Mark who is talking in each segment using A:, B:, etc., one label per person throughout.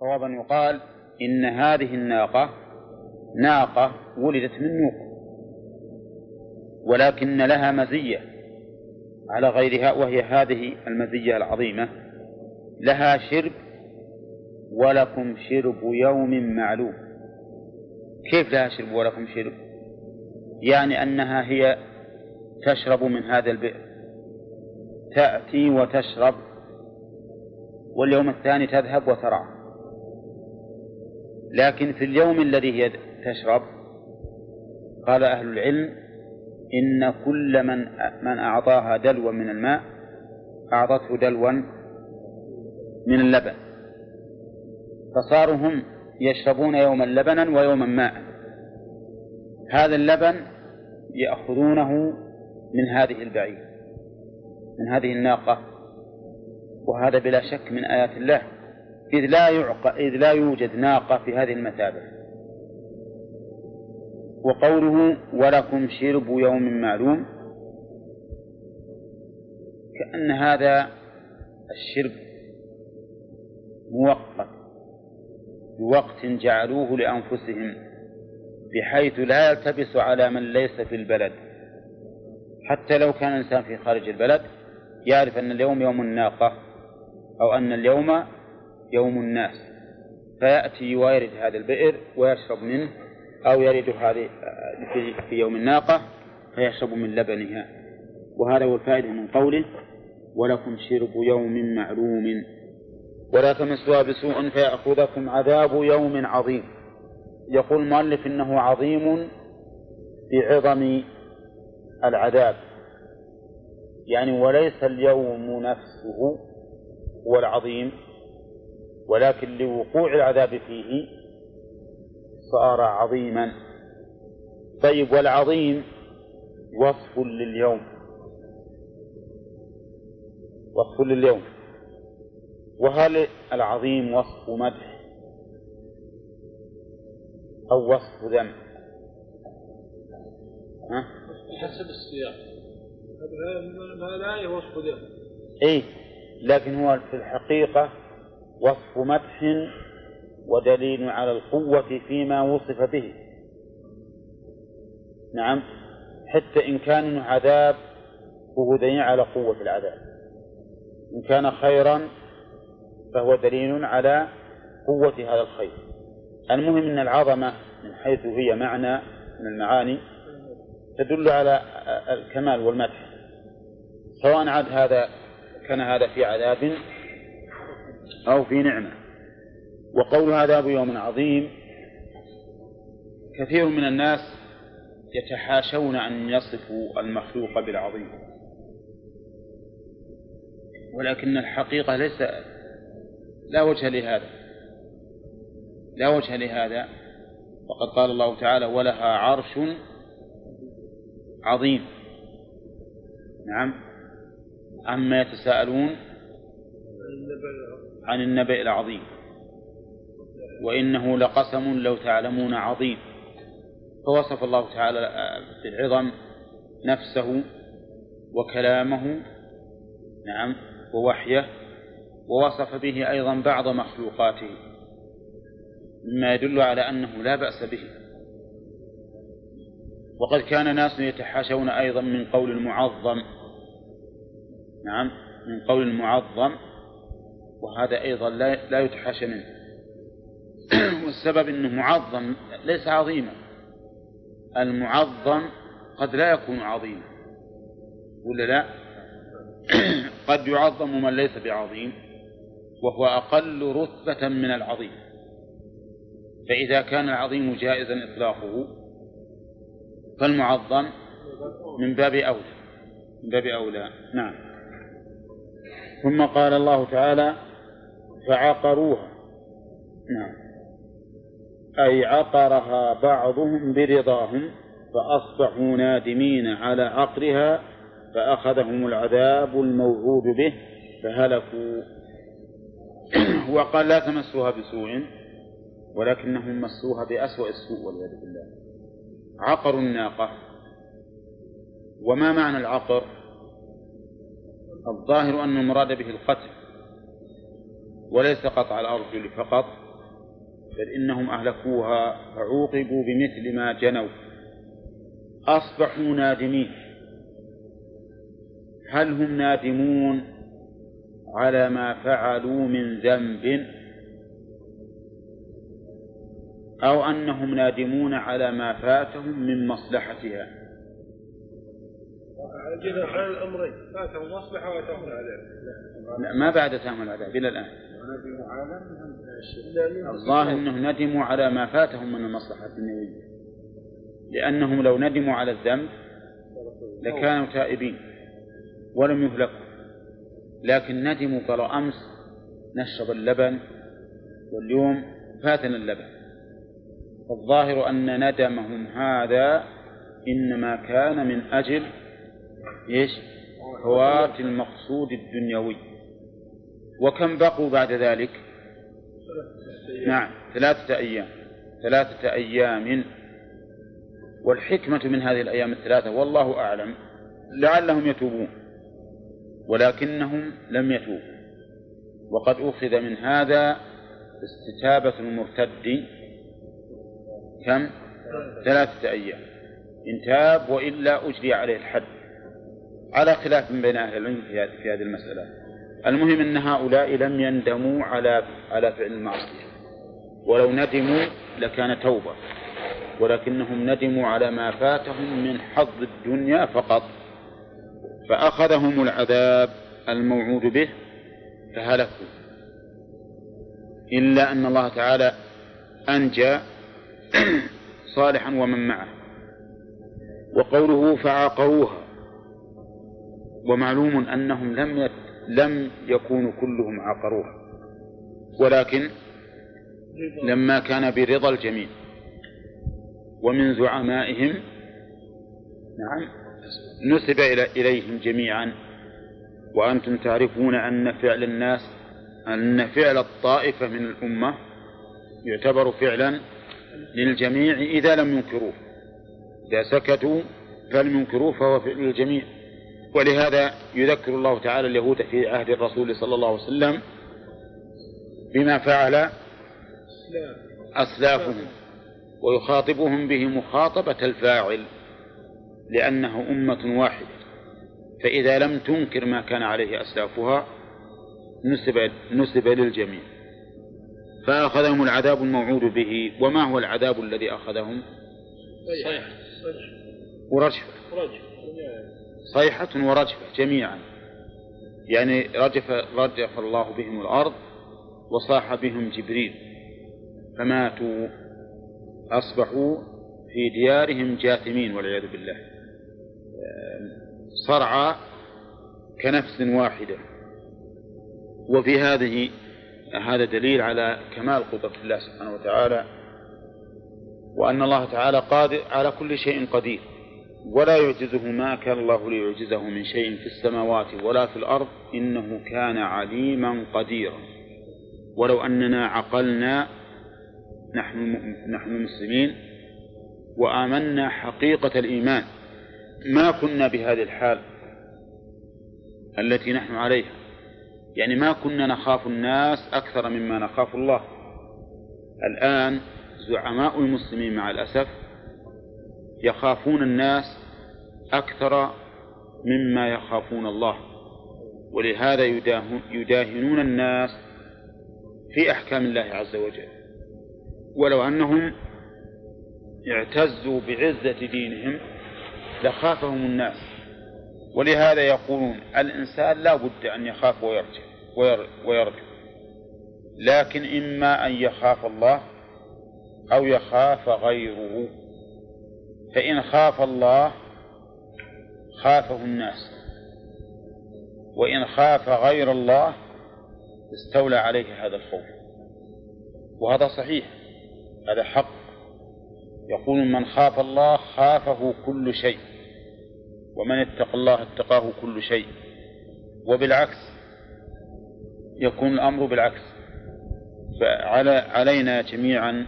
A: صوابا يقال إن هذه الناقة ناقة ولدت من نوق ولكن لها مزية على غيرها وهي هذه المزية العظيمة لها شرب ولكم شرب يوم معلوم. كيف لها شرب ولكم شرب؟ يعني أنها هي تشرب من هذا البئر تأتي وتشرب واليوم الثاني تذهب وترعى. لكن في اليوم الذي هي تشرب قال أهل العلم إن كل من من أعطاها دلوا من الماء أعطته دلوا من اللبن. فصاروا هم يشربون يوما لبنا ويوما ماء. هذا اللبن يأخذونه من هذه البعير من هذه الناقة. وهذا بلا شك من آيات الله. إذ لا يعقى إذ لا يوجد ناقة في هذه المثابة. وقوله ولكم شرب يوم معلوم كأن هذا الشرب موقت بوقت جعلوه لأنفسهم بحيث لا يلتبس على من ليس في البلد. حتى لو كان الإنسان في خارج البلد يعرف أن اليوم يوم الناقة أو أن اليوم يوم الناس. فيأتي ويرد هذا البئر ويشرب منه أو يرد هذه في يوم الناقة فيشرب من لبنها. وهذا هو الفائدة من قوله ولكم شرب يوم معلوم. ولا تمسوها بسوء فيأخذكم عذاب يوم عظيم. يقول المؤلف إنه عظيم بعظم العذاب. يعني وليس اليوم نفسه هو العظيم. ولكن لوقوع العذاب فيه صار عظيما. طيب والعظيم وصف لليوم. وصف لليوم. وهل العظيم وصف مدح أو وصف ذم؟
B: حسب السياق. ما لا وصف ذم.
A: إيه لكن هو في الحقيقة وصف مدح ودليل على القوة فيما وصف به. نعم حتى إن كان عذاب فهو دليل على قوة العذاب. إن كان خيرا فهو دليل على قوة هذا الخير. المهم أن العظمة من حيث هي معنى من المعاني تدل على الكمال والمدح. سواء عاد هذا كان هذا في عذاب أو في نعمة. وقول عذاب يوم عظيم. كثير من الناس يتحاشون أن يصفوا المخلوق بالعظيم. ولكن الحقيقة ليس لا وجه لهذا. لا وجه لهذا. وقد قال الله تعالى ولها عرش عظيم. نعم. عما يتساءلون؟ عن النبأ العظيم. وإنه لقسم لو تعلمون عظيم. فوصف الله تعالى بالعظم نفسه وكلامه نعم ووحيه ووصف به أيضا بعض مخلوقاته مما يدل على أنه لا بأس به. وقد كان ناس يتحاشون أيضا من قول المعظم نعم من قول المعظم وهذا أيضا لا, لا يتحاشى منه. والسبب أنه معظم ليس عظيما. المعظم قد لا يكون عظيما. ولا لا؟ قد يعظم من ليس بعظيم وهو أقل رتبة من العظيم. فإذا كان العظيم جائزا إطلاقه فالمعظم من باب أولى. من باب أولى. نعم. ثم قال الله تعالى فعقروها. نعم. أي عقرها بعضهم برضاهم فأصبحوا نادمين على عقرها فأخذهم العذاب الموعود به فهلكوا. وقال لا تمسوها بسوء ولكنهم مسوها بأسوأ السوء والعياذ بالله. عقروا الناقة. وما معنى العقر؟ الظاهر أن المراد به القتل. وليس قطع الأرجل فقط بل إنهم أهلكوها فعوقبوا بمثل ما جنوا. أصبحوا نادمين. هل هم نادمون على ما فعلوا من ذنب؟ أو أنهم نادمون على ما فاتهم من مصلحتها؟
B: الأمرين فاتهم مصلحة وأتاهم العذاب
A: لا ما بعد تام العذاب إلى الآن. الظاهر أنهم ندموا على ما فاتهم من المصلحة الدنيوية لأنهم لو ندموا على الذنب لكانوا تائبين ولم يهلكوا. لكن ندموا قالوا أمس نشرب اللبن واليوم فاتنا اللبن. فالظاهر أن ندمهم هذا إنما كان من أجل إيش؟ فوات المقصود الدنيوي. وكم بقوا بعد ذلك؟ نعم ثلاثة أيام. ثلاثة أيام. والحكمة من هذه الأيام الثلاثة والله أعلم لعلهم يتوبون ولكنهم لم يتوبوا. وقد أخذ من هذا استتابة المرتد كم؟ ثلاثة أيام. إن تاب وإلا أجري عليه الحد. على خلاف بين أهل العلم في هذه المسألة. المهم أن هؤلاء لم يندموا على على فعل المعصية. ولو ندموا لكان توبة. ولكنهم ندموا على ما فاتهم من حظ الدنيا فقط. فأخذهم العذاب الموعود به فهلكوا. إلا أن الله تعالى أنجى صالحا ومن معه. وقوله فعاقروها ومعلوم أنهم لم لم يكونوا كلهم عقروها ولكن لما كان برضا الجميع ومن زعمائهم نعم نسب إليهم جميعا. وأنتم تعرفون أن فعل الناس أن فعل الطائفة من الأمة يعتبر فعلا للجميع إذا لم ينكروه. إذا سكتوا فلم ينكروه فهو فعل للجميع ولهذا يذكر الله تعالى اليهود في عهد الرسول صلى الله عليه وسلم بما فعل أسلافهم ويخاطبهم به مخاطبة الفاعل لأنه أمة واحدة. فإذا لم تنكر ما كان عليه أسلافها نسب, نسب للجميع. فأخذهم العذاب الموعود به. وما هو العذاب الذي أخذهم؟
B: صيحة
A: ورجفة صيحة ورجفة جميعا. يعني رجف رجف الله بهم الأرض وصاح بهم جبريل. فماتوا أصبحوا في ديارهم جاثمين والعياذ بالله. صرعى كنفس واحدة. وفي هذه هذا دليل على كمال قدرة الله سبحانه وتعالى وأن الله تعالى قادر على كل شيء قدير. ولا يعجزه ما كان الله ليعجزه من شيء في السماوات ولا في الأرض إنه كان عليما قديرا. ولو أننا عقلنا نحن نحن المسلمين وآمنا حقيقة الإيمان ما كنا بهذه الحال التي نحن عليها. يعني ما كنا نخاف الناس أكثر مما نخاف الله. الآن زعماء المسلمين مع الأسف يخافون الناس أكثر مما يخافون الله. ولهذا يداهنون الناس في أحكام الله عز وجل. ولو أنهم اعتزوا بعزة دينهم لخافهم الناس. ولهذا يقولون الإنسان لا بد أن يخاف ويرجع ويرجو لكن إما أن يخاف الله أو يخاف غيره. فإن خاف الله خافه الناس وإن خاف غير الله استولى عليه هذا الخوف. وهذا صحيح هذا حق. يقول من خاف الله خافه كل شيء ومن اتقى الله اتقاه كل شيء. وبالعكس يكون الأمر بالعكس. فعلى علينا جميعا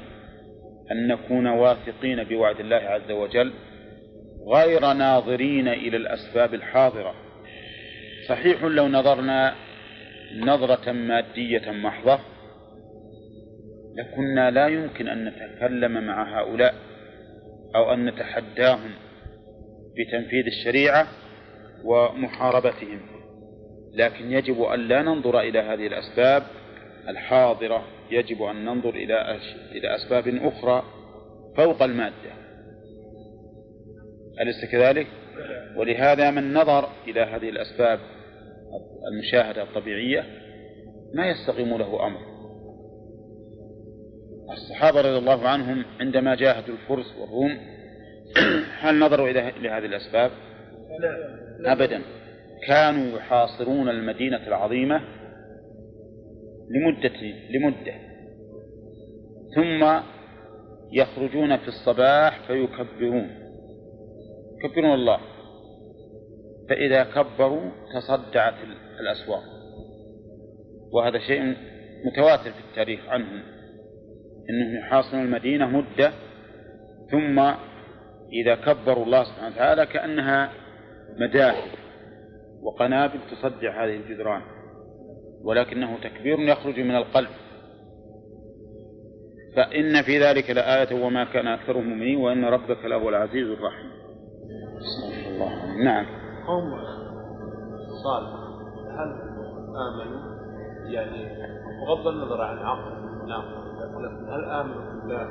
A: أن نكون واثقين بوعد الله عز وجل غير ناظرين إلى الأسباب الحاضرة. صحيح لو نظرنا نظرة مادية محضة لكنا لا يمكن أن نتكلم مع هؤلاء أو أن نتحداهم بتنفيذ الشريعة ومحاربتهم. لكن يجب أن لا ننظر إلى هذه الأسباب الحاضرة يجب أن ننظر إلى إلى أسباب أخرى فوق المادة أليس كذلك؟ ولهذا من نظر إلى هذه الأسباب المشاهدة الطبيعية ما يستقيم له أمر الصحابة رضي الله عنهم عندما جاهدوا الفرس والروم هل نظروا إلى هذه الأسباب؟ أبدا كانوا يحاصرون المدينة العظيمة لمدة لمدة. ثم يخرجون في الصباح فيكبرون. يكبرون الله. فإذا كبروا تصدعت الأسواق. وهذا شيء متواتر في التاريخ عنهم. أنهم يحاصرون المدينة مدة. ثم إذا كبروا الله سبحانه وتعالى كأنها مداخل وقنابل تصدع هذه الجدران. ولكنه تكبير يخرج من القلب. فإن في ذلك لآية وما كان أكثرهم مؤمنين وإن ربك لهو العزيز الرحيم. الله نعم.
B: قوم صالح هل آمنوا؟ يعني بغض النظر عن عقل لكن هل آمنوا بالله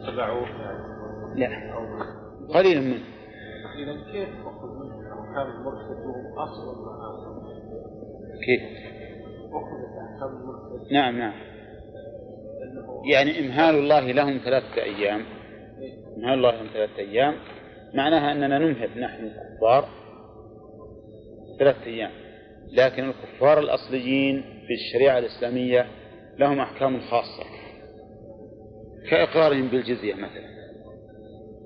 B: واتبعوه؟ يعني
A: لا قليل منه.
B: إذا كيف أخذ منه؟ أحكام المرشد وهم أصلا ما
A: كيف؟ نعم نعم. يعني إمهال الله لهم ثلاثة أيام. إمهال الله لهم ثلاثة أيام. معناها أننا نمهل نحن الكفار ثلاثة أيام. لكن الكفار الأصليين في الشريعة الإسلامية لهم أحكام خاصة. كإقرارهم بالجزية مثلا.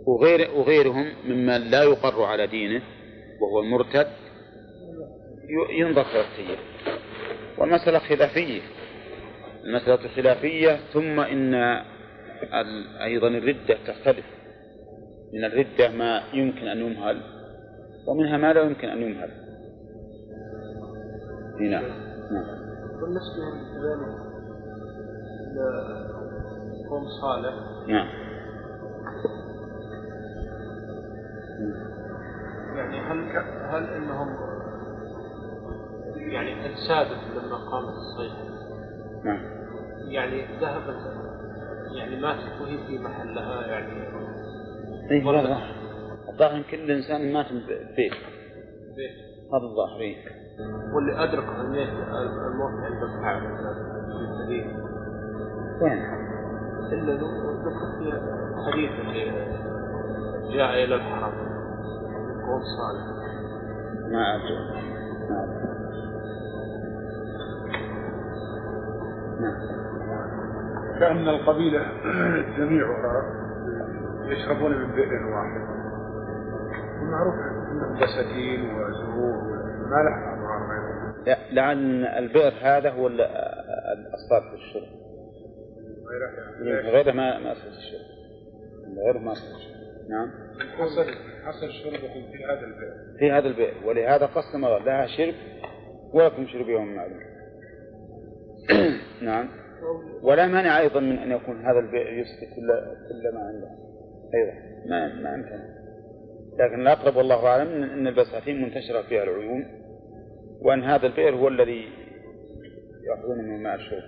A: وغير وغيرهم ممن لا يقر على دينه وهو المرتد ينظر ثلاثة أيام. والمسألة خلافية. المسألة خلافية ثم إن أيضا الردة تختلف. من الردة ما يمكن أن يمهل ومنها ما لا يمكن أن يمهل. نعم نعم.
B: بالنسبة لذلك قوم صالح
A: نعم.
B: يعني هل هل إنهم يعني اجسادهم لما قامت الصيحه
A: نعم.
B: يعني ذهبت يعني ماتت وهي في محلها يعني
A: اي والله الظاهر كل إنسان مات ببيت
B: بيت.
A: هذا الظاهر إيه.
B: واللي ادرك الموت الموت عند الكعبه في
A: وين؟
B: إلا ذكر في حديث اللي جاء إلى الحرم قوم صالح.
A: ما أدري.
C: كأن القبيلة جميعها يشربون من بئر واحد. معروف أنهم بساتين وزهور ما لها أضرار
A: لا لعل البئر هذا هو ال- الأصفار في الشرب.
C: غيرها.
A: غيره ما ما أصل الشرب. غيره ما أصل الشرب. نعم.
C: حصل حصل شربهم في هذا البئر.
A: في هذا البئر. ولهذا قسم الله لها شرب ولكم شرب يوم معلوم. نعم. ولا مانع أيضا من أن يكون هذا البئر يسقي كل كل ما عنده. أيضا. ما ما يمكن لكن الأقرب والله أعلم أن- البساتين منتشرة فيها العيون وأن هذا البئر هو الذي يأخذون من ماء الشرب.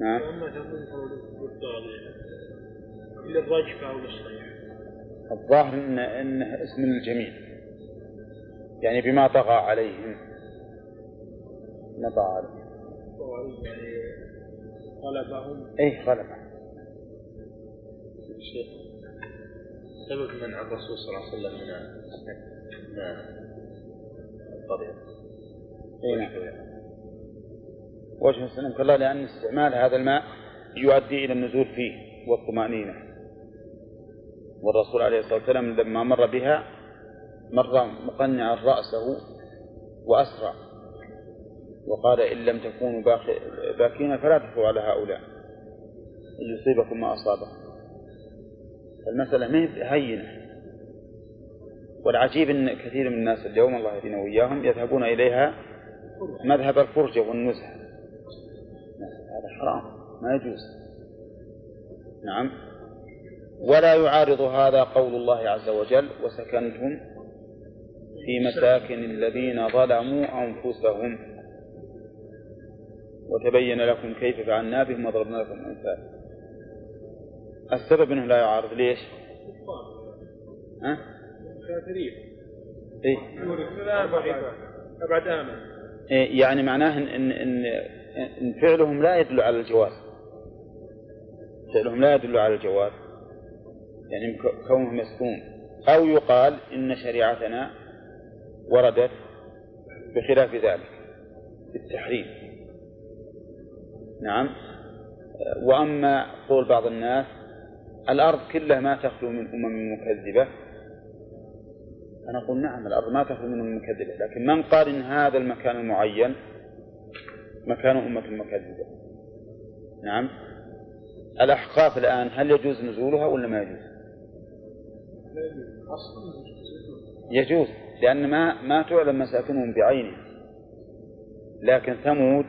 A: نعم.
B: للرجفة للصيحة
A: الظاهر ان انه اسم للجميع يعني بما طغى عليهم. ما
B: طاغية يعني غلبهم
A: اي غلبة
D: شيخ سبب منع الرسول صلى الله عليه وسلم من من الطريق.
A: اي نعم. وجه سلمك الله لأن استعمال هذا الماء يؤدي إلى النزول فيه والطمأنينة. والرسول عليه الصلاة والسلام لما مر بها مر مقنعا رأسه وأسرع. وقال إن لم تكونوا باكين فلا تكفوا على هؤلاء. إن يصيبكم ما أصابهم المسألة ما هي هينة. والعجيب أن كثير من الناس اليوم الله يهدينا وإياهم يذهبون إليها مذهب الفرجة والنزهة. هذا حرام. ما يجوز. نعم. ولا يعارض هذا قول الله عز وجل وسكنتم في مساكن الذين ظلموا أنفسهم. وتبين لكم كيف فعلنا بهم وضربنا لكم الأمثال السبب إنه لا يعارض. ليش؟ ها؟
B: كافرين
A: إيه؟
B: أبعد آمن.
A: إيه يعني معناه إن, إن, إن, إن فعلهم لا يدل على الجواز. فعلهم لا يدل على الجواز. يعني ك- كونهم يسكون أو يقال إن شريعتنا وردت بخلاف ذلك بالتحريم نعم. وأما قول بعض الناس الأرض كلها ما تخلو من أمم مكذبة. أنا أقول نعم الأرض ما تخلو من أمم مكذبة لكن من قال إن هذا المكان المعين مكان أمة مكذبة؟ نعم. الأحقاف الآن هل يجوز نزولها ولا ما يجوز؟ يجوز لأن ما ما تعلم مساكنهم بعينها لكن ثمود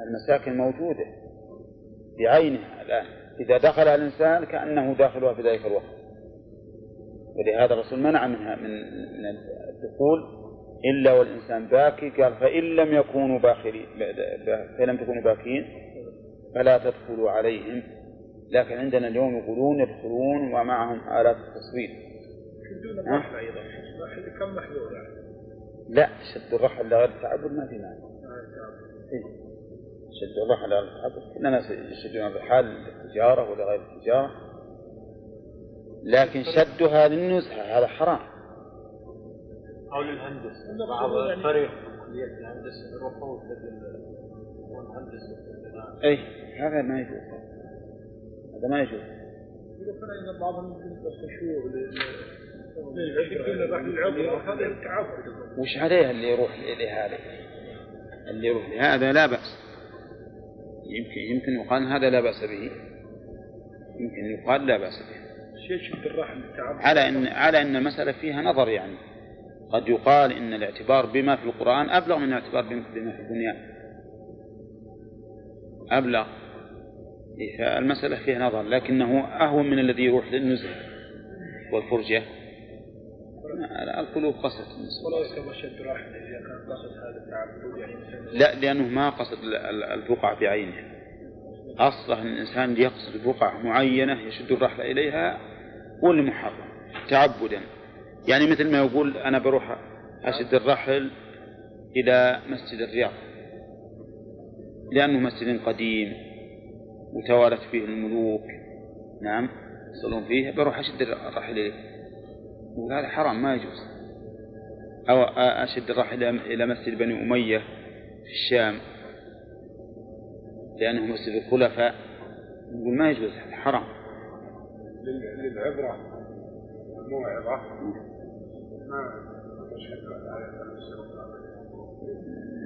A: المساكن موجودة بعينها الآن. إذا دخلها الإنسان كأنه داخلها في ذلك الوقت. ولهذا الرسول منع منها من من الدخول إلا والإنسان باكي. قال فإن لم يكونوا باخرين فإن لم تكونوا باكين فلا تدخلوا عليهم. لكن عندنا اليوم يقولون يدخلون ومعهم آلات التصوير
B: دون أيضا. كم محذور يعني؟
A: لا شد الرحل لغير التعبد ما في مانع. إيه. شد لغير التعبد كل الناس يشدون الرحال للتجارة ولغير التجارة. لكن شدها للنزهة هذا حرام.
E: أو للهندسة بعض
B: يعني-
E: الفريق كلية الهندسة يروحون
A: أي هذا ما يجوز. هذا ما يجوز.
B: يقول كان إن بعضهم يمكن الخشوع
A: وش عليه اللي يروح لهذا اللي يروح لهذا لا بأس. يمكن يمكن يقال هذا لا بأس به. يمكن يقال لا بأس به. على ان على إن المسألة فيها نظر يعني. قد يقال إن الاعتبار بما في القرآن أبلغ من الاعتبار بما في البنيان أبلغ. إيه، فالمسألة فيها نظر لكنه أهون من الذي يروح للنزهه والفرجة. القلوب قصد.
B: إذا كان قصد هذا التعبد يعني
A: لا لأنه ما قصد ال- ال- البقعه بعينها أصلا ان الإنسان يقصد بقعه معينة يشد الرحل إليها هو اللي محرم تعبدا. يعني مثل ما يقول أنا بروح أشد الرحل إلى مسجد الرياض. لأنه مسجد قديم وتوالت فيه الملوك. نعم يصلون فيه بروح أشد الرحل إليه. وهذا حرام ما يجوز. أو أشد الرحل إلى مسجد بني أمية في الشام لأنه مسجد الخلفاء. نقول ما يجوز هذا حرام.
C: لل- للعبرة الموعظة. ما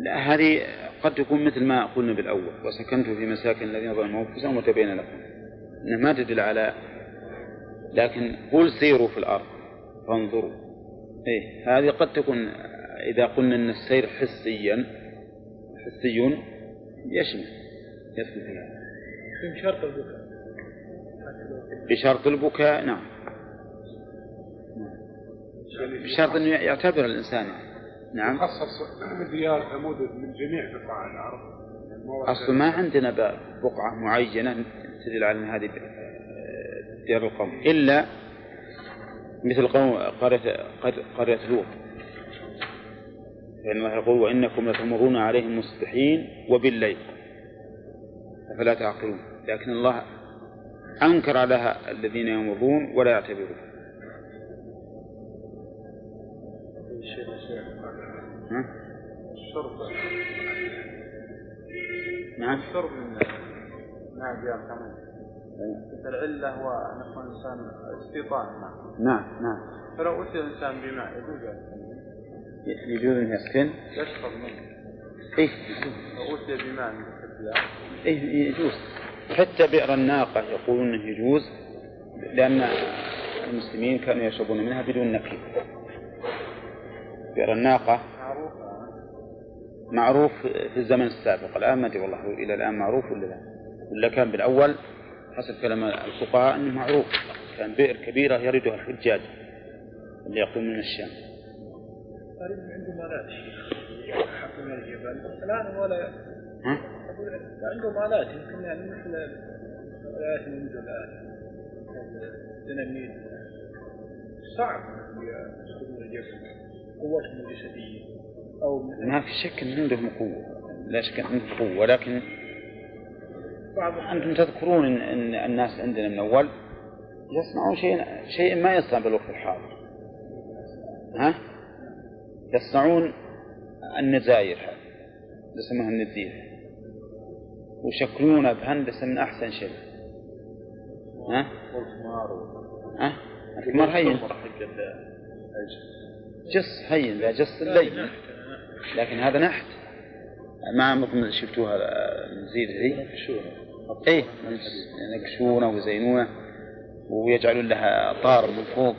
A: لا هذه قد تكون مثل ما قلنا بالأول. وسكنتم في مساكن الذين ظلموا أنفسهم وتبين لكم إنها ما تدل على لكن قل سيروا في الأرض. فانظروا إيه. هذه قد تكون إذا قلنا أن السير حسيا حسي يشمل يدخل فيها
B: من شرط البكاء.
A: بشرط البكاء نعم. بشرط أنه يعتبر الإنسان نعم.
C: خصص ديار ثمود من جميع بقاع الأرض.
A: أصلا ما عندنا بقعة معينة تدل على أن هذه ديار القوم. إلا مثل قوم قرية قر- قرية لوط. لأن الله يقول وإنكم لتمرون عليهم مصبحين وبالليل. أفلا تعقلون؟ لكن الله أنكر على الذين يمرون ولا يعتبرون؟
E: الشرب
A: نعم.
E: الشرب من ماء العلة هو أن يكون الإنسان استيطان.
A: نعم نعم.
E: فلو أتي الإنسان بماء يجوز أن
A: يجوز أن يسكن؟
E: يشرب منه.
A: إيه.
E: لو أتي بماء
A: إيه يجوز. حتى بئر الناقة يقولون أنه يجوز لأن المسلمين كانوا يشربون منها بدون نكير بئر الناقة معروف في الزمن السابق. الآن ما أدري والله إلى الآن معروف ولا لا؟ ولا كان بالأول؟ حسب كلام الفقهاء أنه معروف. كان بئر كبيرة يردها الحجاج اللي يقوم من الشام.
B: تقريبا عنده مالات حق من الجبل الآن ولا عنده مالات يمكن يعني مثل الآيات الموجودة الآن الديناميت صعب يسكنون الجبل قوتهم الجسدية أو
A: ما في شك أن عندهم قوة. لا شك أن عندهم قوة ولكن
B: بعض
A: أنتم تذكرون إن, إن الناس عندنا من أول يصنعون شيء شيء ما يصنع بالوقت الحاضر ها؟ يصنعون النزاير يسموها النزير ويشكلونها بهندسة من أحسن شيء ها؟ ها؟ الحمار هين جص هين لا جص الليل لكن هذا نحت ما عمركم شفتوها النزير ذي؟ إيه. ينقشونه ويزينونه ويجعلون لها طار من فوق.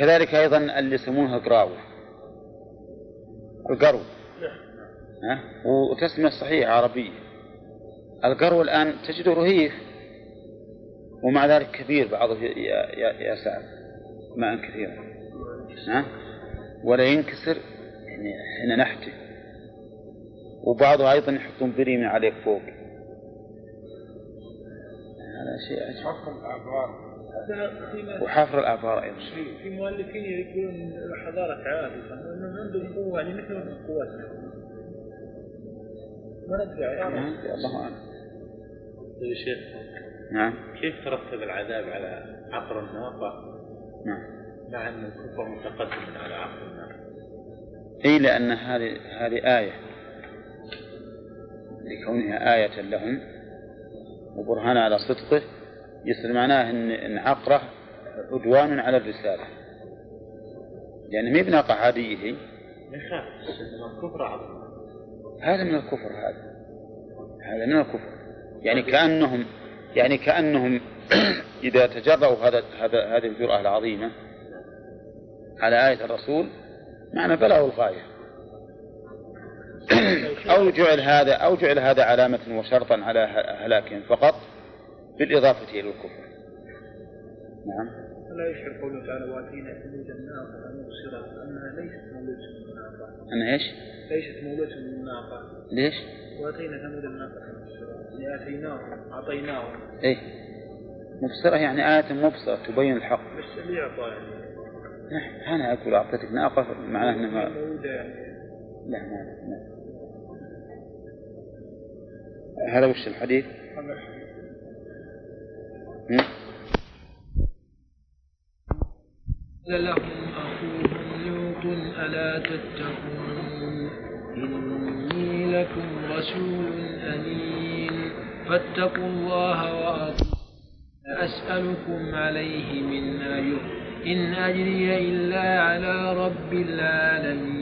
A: كذلك أيضا اللي يسمونها قراوة. القرو. ها؟ وتسمية صحيحة عربية. القرو الآن تجده رهيف ومع ذلك كبير بعضه يسعى ماء كثيرا ها؟ ولا ينكسر. يعني حين نحته وبعضه أيضا يحطون بريمة عليه فوق. شيء عجيب
C: حفر
B: ناس-
A: وحفر الآبار أيضا.
B: في مؤلفين يقولون الحضارة عادة انهم عندهم قوة يعني مثل قوتنا ما ندري عن-
A: نعم، الله أعلم.
D: يا شيخ
A: نعم.
D: كيف ترتب العذاب على عقر الناقة
A: نعم.
D: مع أن الكفر متقدم على عقر الناقة
A: إي لأن هذه هذه آية. لكونها آية لهم. وبرهان على صدقه يصير معناه ان إن عقره عدوان على الرسالة. لأن ما بناقة عادية هي؟ هذا من الكفر هذا. هذا من الكفر. يعني كأنهم يعني كأنهم إذا تجرؤوا هذا هذا هذه الجرأة العظيمة على آية الرسول معنى بلغوا الغاية. أو جعل هذا أو جعل هذا علامة وشرطا على هلاكهم فقط بالإضافة إلى الكفر. نعم.
B: لا يشعر قوله تعالى وآتينا ثمود الناقة مبصرة أنها ليست مولودة من الناقة.
A: أنا إيش؟
B: ليست مولودة من الناقة.
A: ليش؟
B: وآتينا ثمود الناقة مبصرة يعني آتيناهم أعطيناهم.
A: إيه. مبصرة يعني آية مبصرة تبين الحق.
B: بس اللي يعطى يعني.
A: أنا أقول أعطيتك ناقة معناه أنها
B: مولودة يعني.
A: لا ما ما هذا وش الحديث؟
F: قال لهم أخوهم لوط ألا تتقون؟ إني لكم رسول أمين. فاتقوا الله وأطيعون. أسألكم عليه من أجر إن أجري إلا على رب العالمين.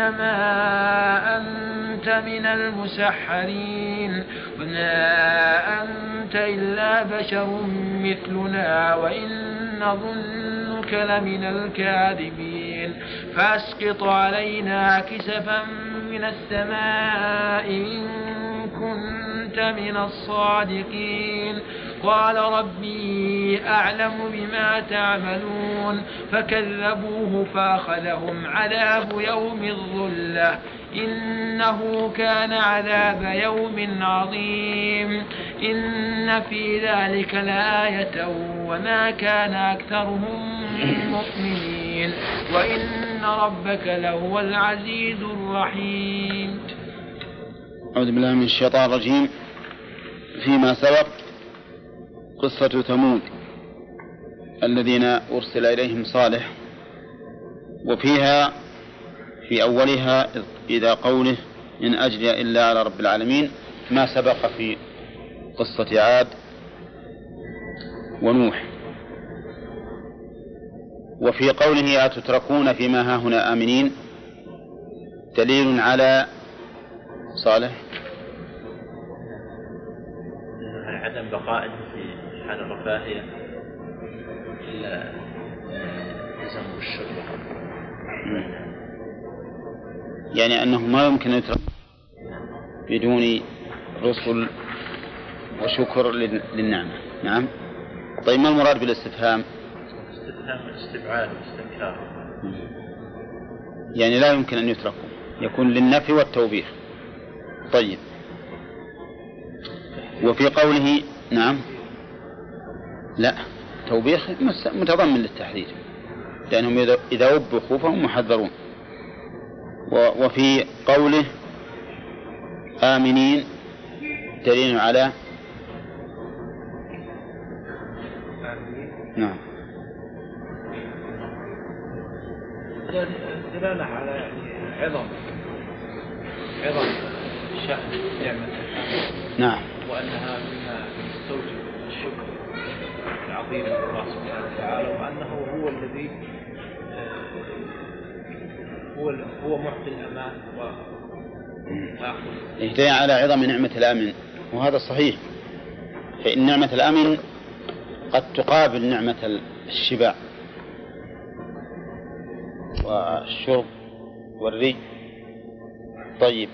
F: إنما أنت من المسحرين. وما أنت إلا بشر مثلنا وإن نظنك لمن الكاذبين. فأسقط علينا كسفا من السماء إن كنت من الصادقين. قال ربي أعلم بما تعملون فكذبوه فأخذهم عذاب يوم الظلة إنه كان عذاب يوم عظيم إن في ذلك لآية وما كان أكثرهم مؤمنين وإن ربك لهو العزيز الرحيم.
A: أعوذ بالله من الشيطان الرجيم فيما سبق قصة ثمود الذين أرسل إليهم صالح وفيها في أولها إذا قوله إن أجري إلا على رب العالمين ما سبق في قصة عاد ونوح. وفي قوله أتتركون فيما هاهنا آمنين؟ دليل على صالح.
D: عدم بقائه حال الرفاهية إلا يلزم بالشكر
A: يعني أنه ما يمكن أن يترك بدون رسل وشكر للنعمة. نعم. طيب ما المراد بالاستفهام؟
D: استفهام استبعاد استنكار
A: يعني لا يمكن أن يتركوا يكون للنفي والتوبيخ. طيب. وفي قوله نعم. لا. توبيخ متضمن للتحذير لأنهم إذا وبخوا فهم محذرون. وفي قوله آمنين دليل على نعم.
E: دلالة على يعني عظم عظم شأن
A: نعم.
E: وأنها مما تستوجب العظيم لله سبحانه وتعالى وأنه هو الذي هو هو معطي الأمان
A: دليل على عظم نعمة الأمن. وهذا صحيح. فإن نعمة الأمن قد تقابل نعمة الشبع. والشرب والري. طيب.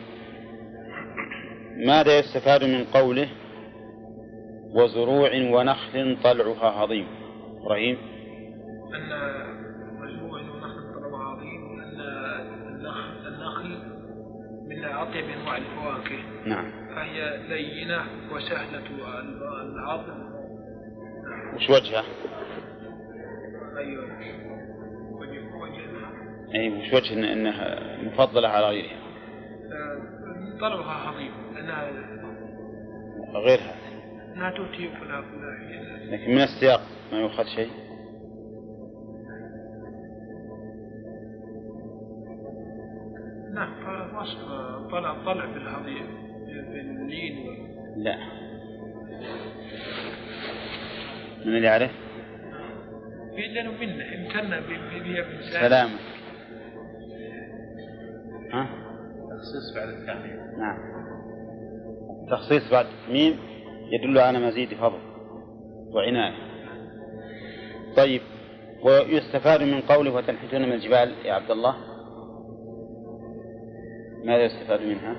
A: ماذا يستفاد من قوله؟ وزروع ونخل طلعها هضيم إبراهيم؟
B: أن مجموع ونخل طلعها هضيم أن النخل من أطيب أنواع الفواكه.
A: نعم.
B: فهي لينة وسهلة الهضم
A: وش وجهه؟
B: أيوة. وجه وجهها.
A: أي وش وجه أنها مفضلة على غيرها؟
B: آه، طلعها هضيم لأنها
A: غيرها.
B: أنها تؤتي فلا فلا
A: لكن من السياق ما يؤخذ شيء؟
B: نعم طلع وصف طلع طلع بالهضيم باللين وال-
A: لا. من اللي يعرف؟
B: في لأنه منه امتن بها بإنسان
A: سلامة ها؟
D: تخصيص بعد التعليم
A: نعم. تخصيص بعد ميم يدل على مزيد فضل وعناية. طيب ويستفاد من قوله وتنحتون من الجبال يا عبد الله؟ ماذا يستفاد منها؟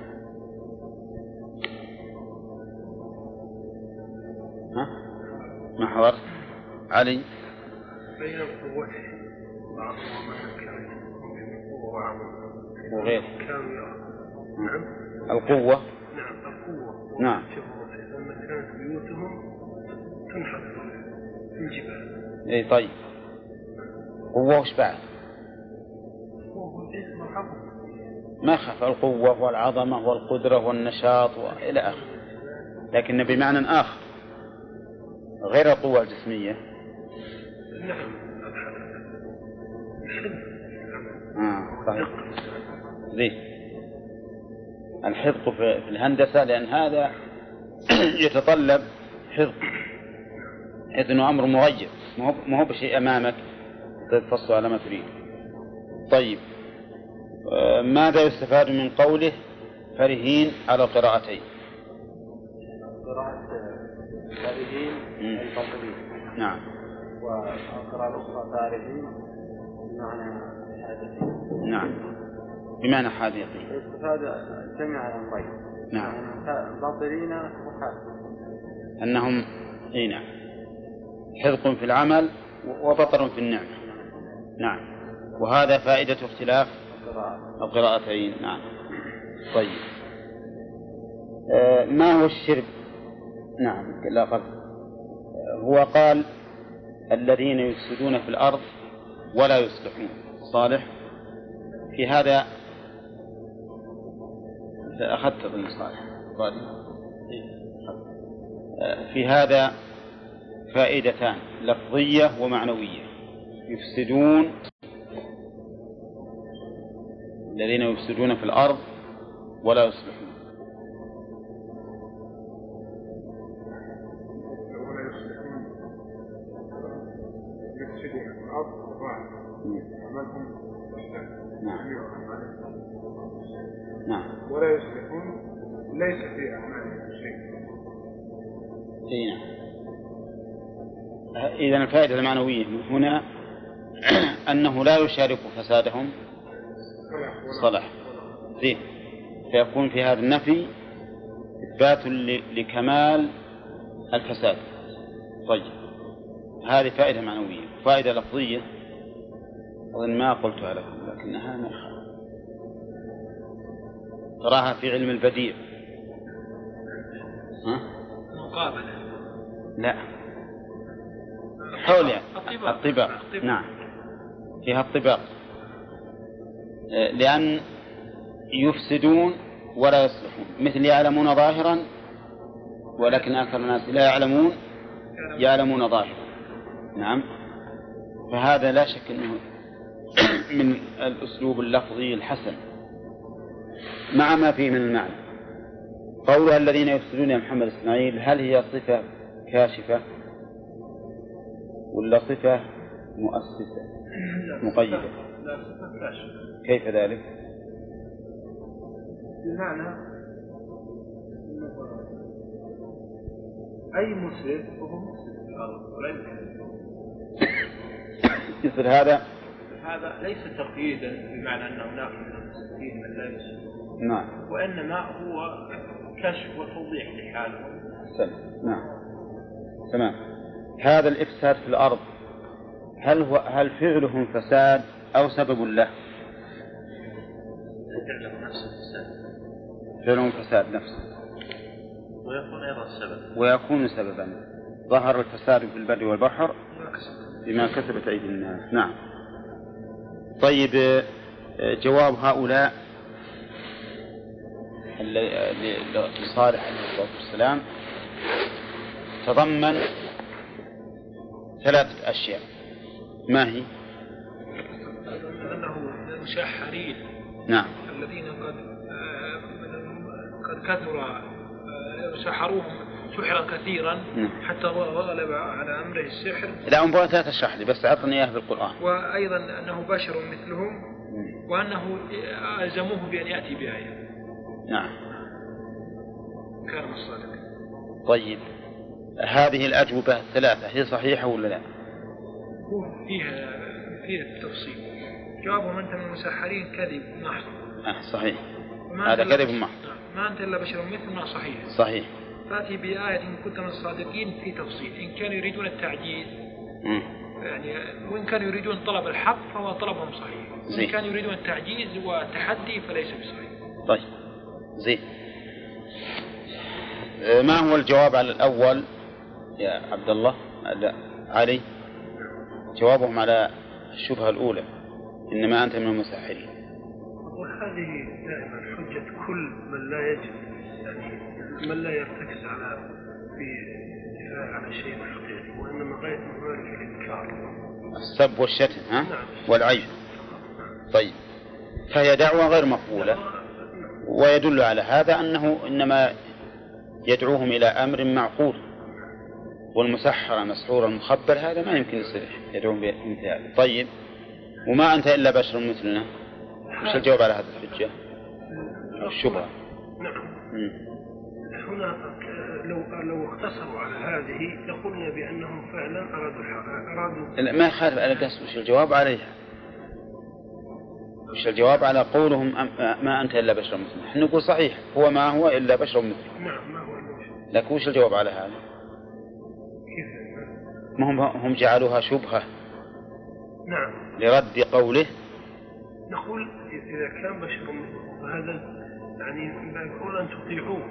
A: ها؟ ما حضرت؟ علي؟
B: بين القوة
A: وغيره.
B: نعم.
A: القوة.
B: نعم القوة.
A: نعم.
B: بيوتهم تنحط في الجبال.
A: اي طيب. قوة وش بعد؟ ما خف القوة والعظمة والقدرة والنشاط وإلى آخره. لكن بمعنى آخر غير القوة الجسمية.
B: نعم
A: آه صحيح زين. الحفظ في في الهندسة لأن هذا يتطلب حفظ. حيث أنه أمر مغير ما هو- ما هو بشيء أمامك. تفصل على ما تريد. طيب. آه، ماذا يستفاد من قوله فرهين على القراءتين؟
E: قراءة فارهين
A: مم.
E: الباطلين
A: نعم.
E: والقراءة الأخرى فارهين بمعنى حادثين.
A: نعم. بمعنى حاذقين
E: استفاد جميع الأمرين.
A: نعم.
E: يعني باطلين
A: أنهم أي نعم. حذق في العمل وبطر في النعمة نعم. وهذا فائدة اختلاف القراءتين. نعم. طيب. آه ما هو الشرك؟ نعم لا قبل هو قال الذين يفسدون في الأرض ولا يصلحون. صالح؟ في هذا أخذت أظن صالح. آه، في هذا فائدتان لفظية ومعنوية. يفسدون الذين يفسدون في الأرض ولا يصلحون. إذا الفائدة المعنوية من هنا أنه لا يشارك فسادهم
C: صلح
A: زين. فيكون في هذا النفي إثبات لكمال الفساد. طيب. هذه فائدة معنوية. فائدة لفظية. أظن ما قلتها لكم لكنها يخالف. تراها في علم البديع. ها؟
B: مقابلة.
A: لا.
B: الطباق.
A: الطباق. نعم. فيها الطباق. آه، لأن يفسدون ولا يصلحون. مثل يعلمون ظاهرا ولكن أكثر الناس لا يعلمون يعلمون ظاهرا. نعم. فهذا لا شك أنه من الأسلوب اللفظي الحسن. مع ما فيه من المعنى. قولها الذين يفسدون يا محمد إسماعيل هل هي صفة كاشفة؟ ولا صفة مؤسسة؟ مقيدة.
G: لا صفة
A: كيف ذلك؟
G: بمعنى أي مسلم فهو مسلم. في الأرض ولا يمكن
A: مثل هذا؟
G: هذا ليس تقييدا بمعنى أن هناك من المسلمين من لا يسلم
A: نعم.
G: وإنما هو كشف وتوضيح لحالهم
A: سلام. نعم. تمام. هذا الإفساد في الأرض هل هو هل فعلهم فساد أو سبب له؟
D: فعله نفس الفساد
A: فعلهم فساد نفسه.
D: ويكون أيضا السبب
A: ويكون سببا. ظهر الفساد في البر والبحر بما كسبت أيدي الناس. نعم. طيب جواب هؤلاء لصالح عليه الصلاة والسلام. تضمن ثلاثة أشياء. ما هي؟
B: أنه من المشحرين.
A: نعم.
B: الذين قد قد كثر سحروهم سحرا كثيرا
A: نعم.
B: حتى غلب على أمره السحر.
A: لا أنبغى لا تشرح لي بس أعطني إياه في القرآن.
B: وأيضا أنه بشر مثلهم وأنه ألزموه بأن يأتي بآية.
A: نعم.
B: كان من الصادقين
A: طيب. هذه الأجوبة الثلاثة هي صحيحة ولا لا؟
B: هو فيها فيها التفصيل. جوابهم أنت من المسحرين كذب محض
A: آه صحيح. هذا كذب محض.
B: ما أنت إلا بشر مثلنا صحيح.
A: صحيح.
B: فأتي بآية إن كنت من الصادقين في تفصيل. إن كانوا يريدون التعجيز. يعني وإن كانوا يريدون طلب الحق فهو طلبهم صحيح.
A: زين.
B: وإن كانوا يريدون التعجيز والتحدي فليس بصحيح.
A: طيب زين. آه، ما هو الجواب على الأول؟ يا عبد الله لا علي. جوابهم على الشبهة الأولى إنما أنت من المسحرين
G: وهذه دائما حجة كل من لا يجد يعني من لا يرتكز على في الدفاع عن شيء حقيقي وإنما مهمته الإنكار.
A: السب والشتم ها؟
G: نعم.
A: والعيب طيب. فهي دعوة غير مقبولة. ويدل على هذا أنه إنما يدعوهم إلى أمر معقول. والمسحر مسحور المخبر هذا ما يمكن يصير يدعوهم بمثل هذا طيب وما أنت إلا بشر مثلنا؟ وش الجواب على هذا الحجة؟ الشبهة.
G: نعم. هنا لو لو اقتصروا على هذه لقلنا بأنهم فعلا أرادوا الح- أرادوا
A: لا، ما يخالف على قصد وش الجواب عليها؟ وش الجواب على قولهم ما أنت إلا بشر مثلنا؟ إحنا نقول صحيح هو ما هو إلا بشر مثلنا.
G: نعم ما هو المشكل
A: لكن وش الجواب على هذا؟ ما هم هم جعلوها شبهة
G: نعم.
A: لرد قوله.
G: نقول إذا كان بشر فهذا يعني لا يقول أن تطيعوه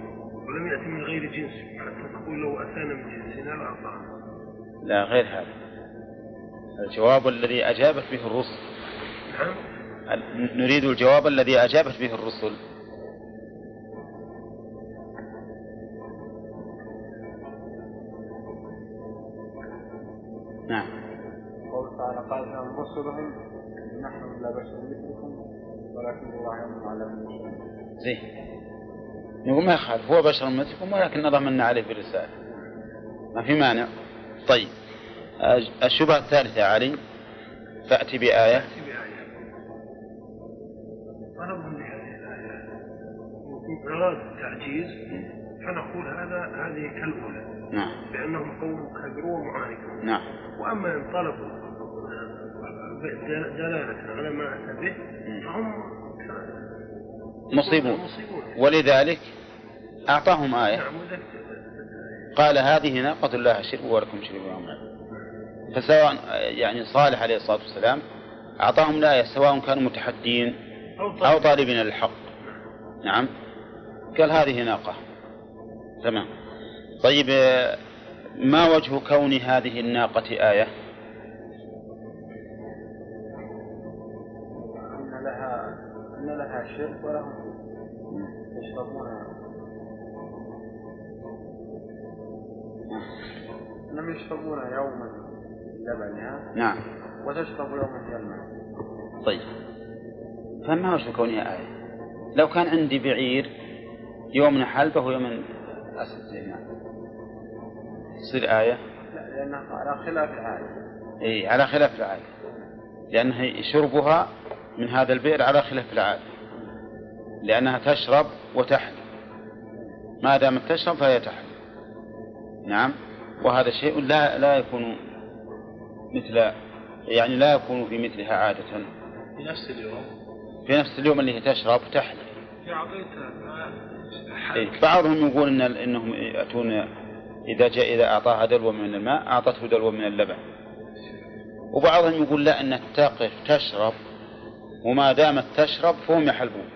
G: ولم يأتي من غير جنس حتى تقول لو أتانا من جنسنا لاطعنا
A: لا غير هذا. الجواب الذي أجابت به الرسل.
G: نعم.
A: نريد الجواب الذي أجابت به الرسل. نعم.
E: قول تعالى قال لهم رسلهم نحن لا بشر مثلكم ولكن الله يمن على من يشاء
A: زين. نقول ما يخالف هو بشر مثلكم ولكن ضمنا عليه بالرسالة ما في مانع. طيب. الشبهة الثالثة يا علي. فأتي بآية.
G: إن أراد التعجيز فنقول هذا هذه كالأولى.
A: نعم.
G: بأنهم قوم كبروا ومعاندون
A: نعم.
G: وأما إن طلبوا دل- دلالة على ما أتى به فهم
A: مصيبون. ولذلك أعطاهم آية.
G: نعم
A: قال هذه ناقة الله شرب ولكم شرب يوم. فسواء يعني صالح عليه الصلاة والسلام أعطاهم الآية سواء كانوا متحدين
G: أو
A: طالبين. للحق نعم. قال هذه ناقة. تمام. طيب آه، ما وجه كون هذه الناقة آية؟
E: إن لها إن لها شرب ولهم يشربون. إنهم يشربون يوما لبنها
A: نعم.
E: وتشرب يوما هي الماء
A: طيب فما وجه كونها آية؟ لو كان عندي بعير يوم حلبه ويوم أسد زي ما تصير آية؟
E: لا لأنها على خلاف العادة.
A: إيه على خلاف العادة. لأنها شربها من هذا البئر على خلاف العادة. لأنها تشرب وتحلب ما دامت تشرب فهي تحلب نعم؟ وهذا شيء لا لا يكون مثل يعني لا يكون في مثلها عادة.
D: في نفس اليوم.
A: في نفس اليوم اللي هي تشرب تحلب
B: في أعطيتها ماء
A: إيه. بعضهم يقول إن إنهم يأتون إذا جاء إذا أعطاها دلو من الماء أعطته دلو من اللبن. وبعضهم يقول لا أنها تقف تشرب وما دامت تشرب فهم يحلبون.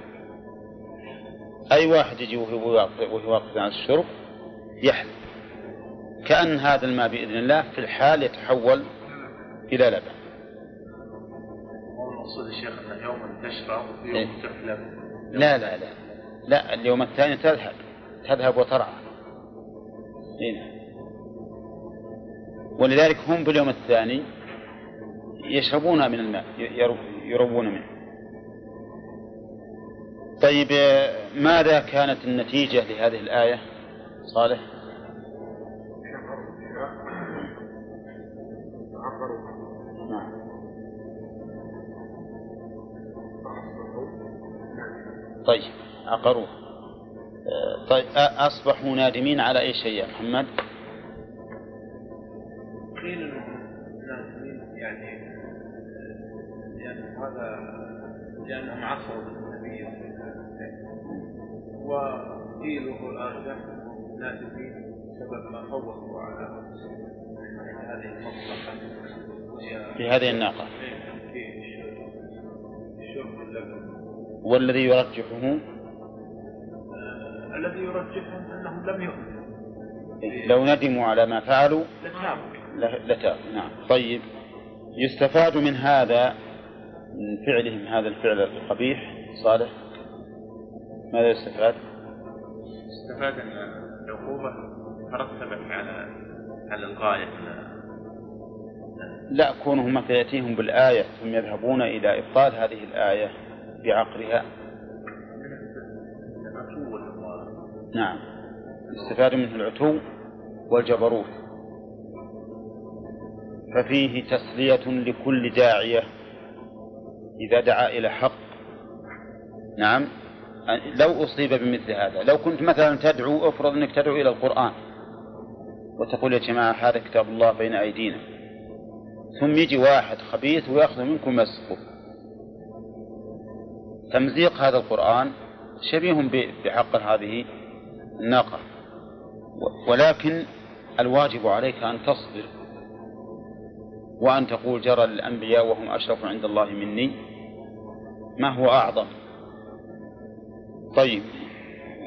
A: أي واحد يجي وهو واقف عن الشرب يحلب. كأن هذا الماء بإذن الله في الحال يتحول إلى لبن.
D: المقصود يوما تشرب
A: إيه.
D: ويوم تحلب.
A: لا لا لا. لا اليوم الثاني تذهب. تذهب وترعى. هنا. ولذلك هم باليوم الثاني يشربون من الماء يرو- يروون منه. طيب ماذا كانت النتيجة لهذه الآية؟ صالح؟ طيب عقروه. طيب أصبحوا نادمين على أي شيء يا محمد؟
D: قيل نادمين يعني لأن هذا لأنهم عصوا بالنبي صلى الله عليه وسلم. وقيل وهو الارجح نادمين بسبب ما فوقوا على هذه وهي
A: في هذه الناقة. والذي يرجحه؟
D: الذي يرجحهم انهم لم يؤمنوا
A: لو ندموا على ما فعلوا
D: لتابوا
A: نعم. طيب. يستفاد من هذا من فعلهم هذا الفعل القبيح صالح؟ ماذا يستفاد؟
D: استفاد أن العقوبة ترتبت على على الغاية.
A: لا كونهم مثلا يأتيهم بالآية ثم يذهبون إلى إبطال هذه الآية بعقلها. نعم. استفاد منه العتو والجبروت. ففيه تسلية لكل داعية إذا دعا إلى حق. نعم. لو أصيب بمثل هذا لو كنت مثلا تدعو افرض أنك تدعو إلى القرآن وتقول يا جماعة هذا كتاب الله بين أيدينا. ثم يجي واحد خبيث ويأخذ منكم مسكه. تمزيق هذا القرآن شبيه بحق هذه الناقة ولكن الواجب عليك أن تصبر وأن تقول جرى الأنبياء وهم أشرف عند الله مني ما هو أعظم؟ طيب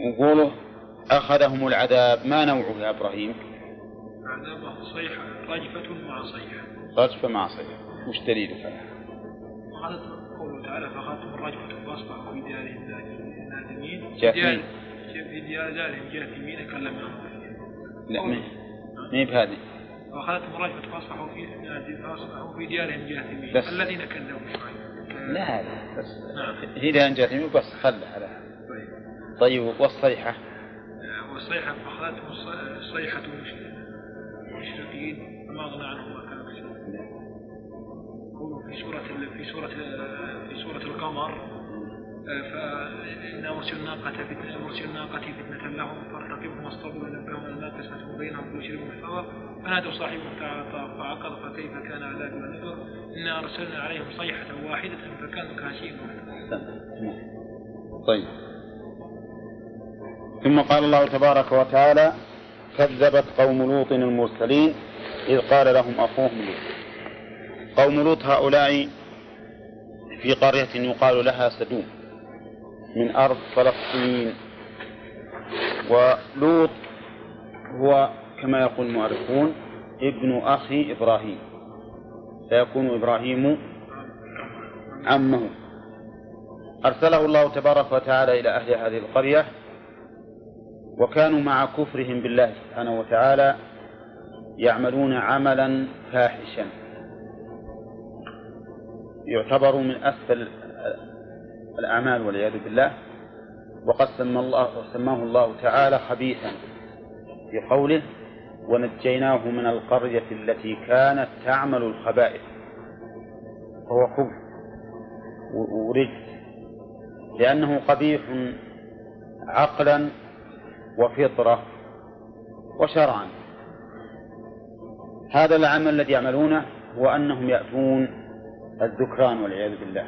A: وقوله أخذهم العذاب ما نوعه يا إبراهيم؟
B: عذاب صيحة رجفة مع صيحة.
A: رجفة مع صيحة. وش دليلك
B: وقالت قوله تعالى فأخذتهم الرجفة فأصبحوا في ديارهم نادمين. في ديار دارهم جاثمين كلمهم
A: لا ما هي بهذه.
B: وأخذتهم الرجفة فأصبحوا في فأصبحوا في ديارهم جاثمين. الذين كذبوا
A: لا لا بس.
B: نعم.
A: هي لأن جاثمين بس خلها على.
B: طيب.
A: طيب والصيحة؟
B: آه، والصيحة الصيحة مش- مشرقين فما أغنى عنهم ما كانوا في سورة في سورة في سورة القمر. فإنا مرسل الناقة فتنة مرسل الناقة فتنة لهم فارتقبهم واصطبروا ونبههم أن الناقة سنة بينهم شيء محتوى فنادوا صاحبهم فعقر فكيف كان عذابي ونذر إنا أرسلنا عليهم صيحة واحدة فكانوا كهشيم
A: طيب. ثم قال الله تبارك وتعالى كذبت قوم لوط المرسلين إذ قال لهم أخوهم لوط. قوم لوط هؤلاء في قرية يقال لها سدوم. من أرض فلسطين. ولوط هو كما يقول المؤرخون ابن أخي إبراهيم. فيكون إبراهيم عمه. أرسله الله تبارك وتعالى إلى أهل هذه القرية وكانوا مع كفرهم بالله سبحانه وتعالى يعملون عملا فاحشا. يعتبر من أسفل الأعمال والعياذ بالله. وقد سمى الله سماه الله تعالى خبيثا في قوله ونجيناه من القرية التي كانت تعمل الخبائث فهو خبث ورجس. لأنه قبيح عقلا وفطرة وشرعا. هذا العمل الذي يعملونه هو أنهم يأتون الذكران والعياذ بالله.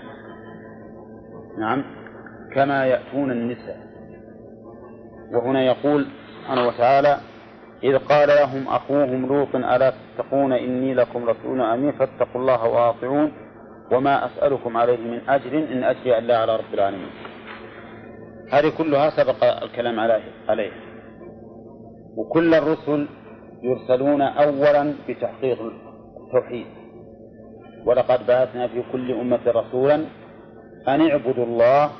A: نعم كما يأتون النساء. وهنا يقول سبحانه وتعالى إذ قال لهم أخوهم لوط ألا تتقون إني لكم رسول أمين فاتقوا الله وأطيعون وما أسألكم عليه من أجر إن أجري إلا على رب العالمين. هذه كلها سبق الكلام عليه وكل الرسل يرسلون أولا بتحقيق التوحيد. ولقد بعثنا في كل أمة رسولا أن اعبدوا الله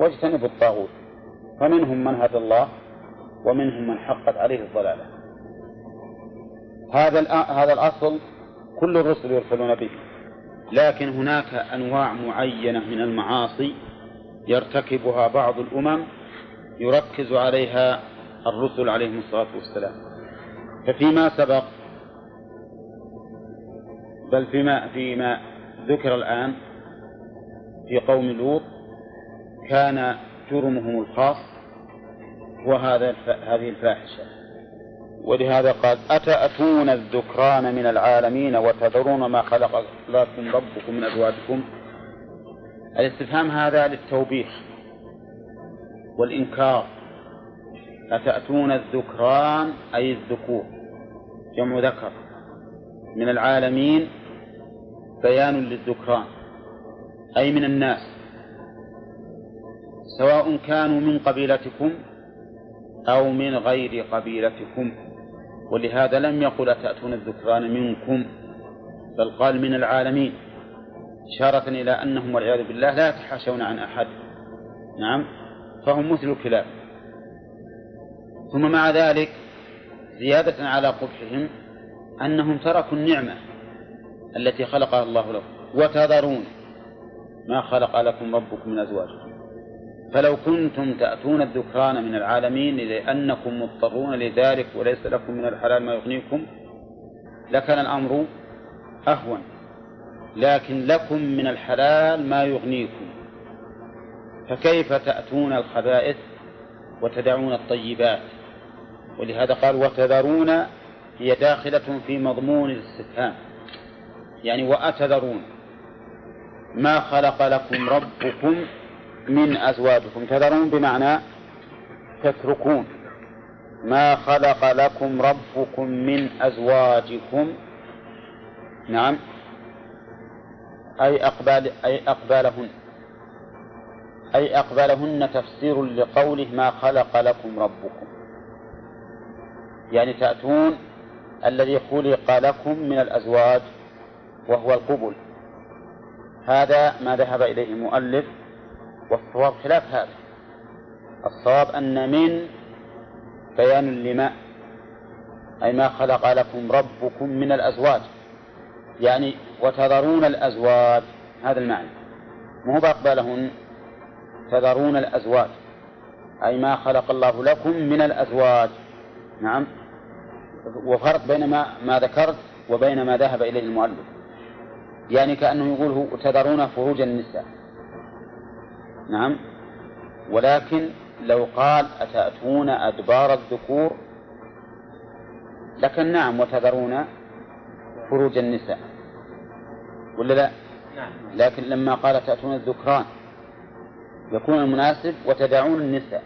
A: واجتنبوا الطاغوت. فمنهم من هدى الله ومنهم من حقت عليه الضلالة. هذا هذا الأصل كل الرسل يرسلون به. لكن هناك أنواع معينة من المعاصي يرتكبها بعض الأمم يركز عليها الرسل عليهم الصلاة والسلام. ففيما سبق بل فيما فيما ذكر الآن في قوم لوط كان جرمهم الخاص هو هذا هذه الفاحشة. ولهذا قال أتأتون الذكران من العالمين وتذرون ما خلق لكم ربكم من أزواجكم؟ الاستفهام هذا للتوبيخ والإنكار. أتأتون الذكران أي الذكور جمع ذكر من العالمين بيان للذكران. أي من الناس سواء كانوا من قبيلتكم أو من غير قبيلتكم. ولهذا لم يقل أتأتون الذكران منكم بل قال من العالمين إشارة إلى أنهم والعياذ بالله لا يتحاشون عن أحد. نعم فهم مثل الكلاب. ثم مع ذلك زيادة على قبحهم أنهم تركوا النعمة التي خلقها الله لكم وتذرون ما خلق لكم ربكم من أزواجكم فلو كنتم تأتون الذكران من العالمين لأنكم مضطرون لذلك وليس لكم من الحلال ما يغنيكم لكان الأمر أهون. لكن لكم من الحلال ما يغنيكم. فكيف تأتون الخبائث وتدعون الطيبات؟ ولهذا قال وتذرون هي داخلة في مضمون الاستفهام. يعني وأتذرون. ما خلق لكم ربكم من أزواجكم. تذرون بمعنى تتركون. ما خلق لكم ربكم من أزواجكم. نعم. أي أقبال أي أقبالهن. أي أقبالهن تفسير لقوله ما خلق لكم ربكم. يعني تأتون الذي خلق لكم من الأزواج وهو القبل. هذا ما ذهب إليه المؤلف والصواب خلاف هذا. الصواب أن من بيان لما أي ما خلق لكم ربكم من الأزواج. يعني وتذرون الأزواج هذا المعنى. مو بأقبالهن تذرون الأزواج. أي ما خلق الله لكم من الأزواج. نعم. وفرق بين ما, ما ذكرت وبين ما ذهب إليه المؤلف. يعني كأنه يقول تذرون فروج النساء. نعم. ولكن لو قال أتأتون أدبار الذكور؟ لكن نعم وتذرون فروج النساء. ولا لا؟
D: نعم.
A: لكن لما قال تأتون الذكران يكون المناسب وتدعون النساء.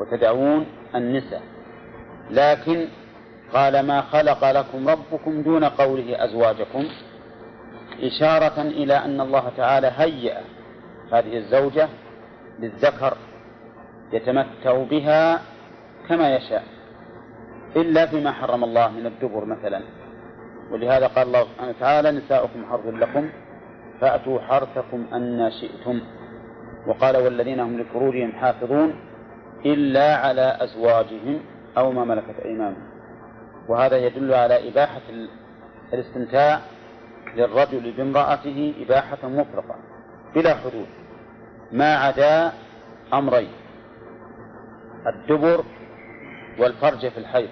A: وتدعون النساء. لكن قال ما خلق لكم ربكم دون قوله أزواجكم. إشارة إلى أن الله تعالى هيأ هذه الزوجة للذكر يتمتع بها كما يشاء إلا فيما حرم الله من الدبر مثلا. ولهذا قال الله سبحانه وتعالى نساؤكم حرث لكم فأتوا حرثكم أن شئتم. وقال والذين هم لفروجهم حافظون إلا على أزواجهم أو ما ملكت أيمانهم. وهذا يدل على إباحة الاستمتاع للرجل بامرأته إباحة مطلقة بلا حدود ما عدا أمرين الدبر والفرج في الحيض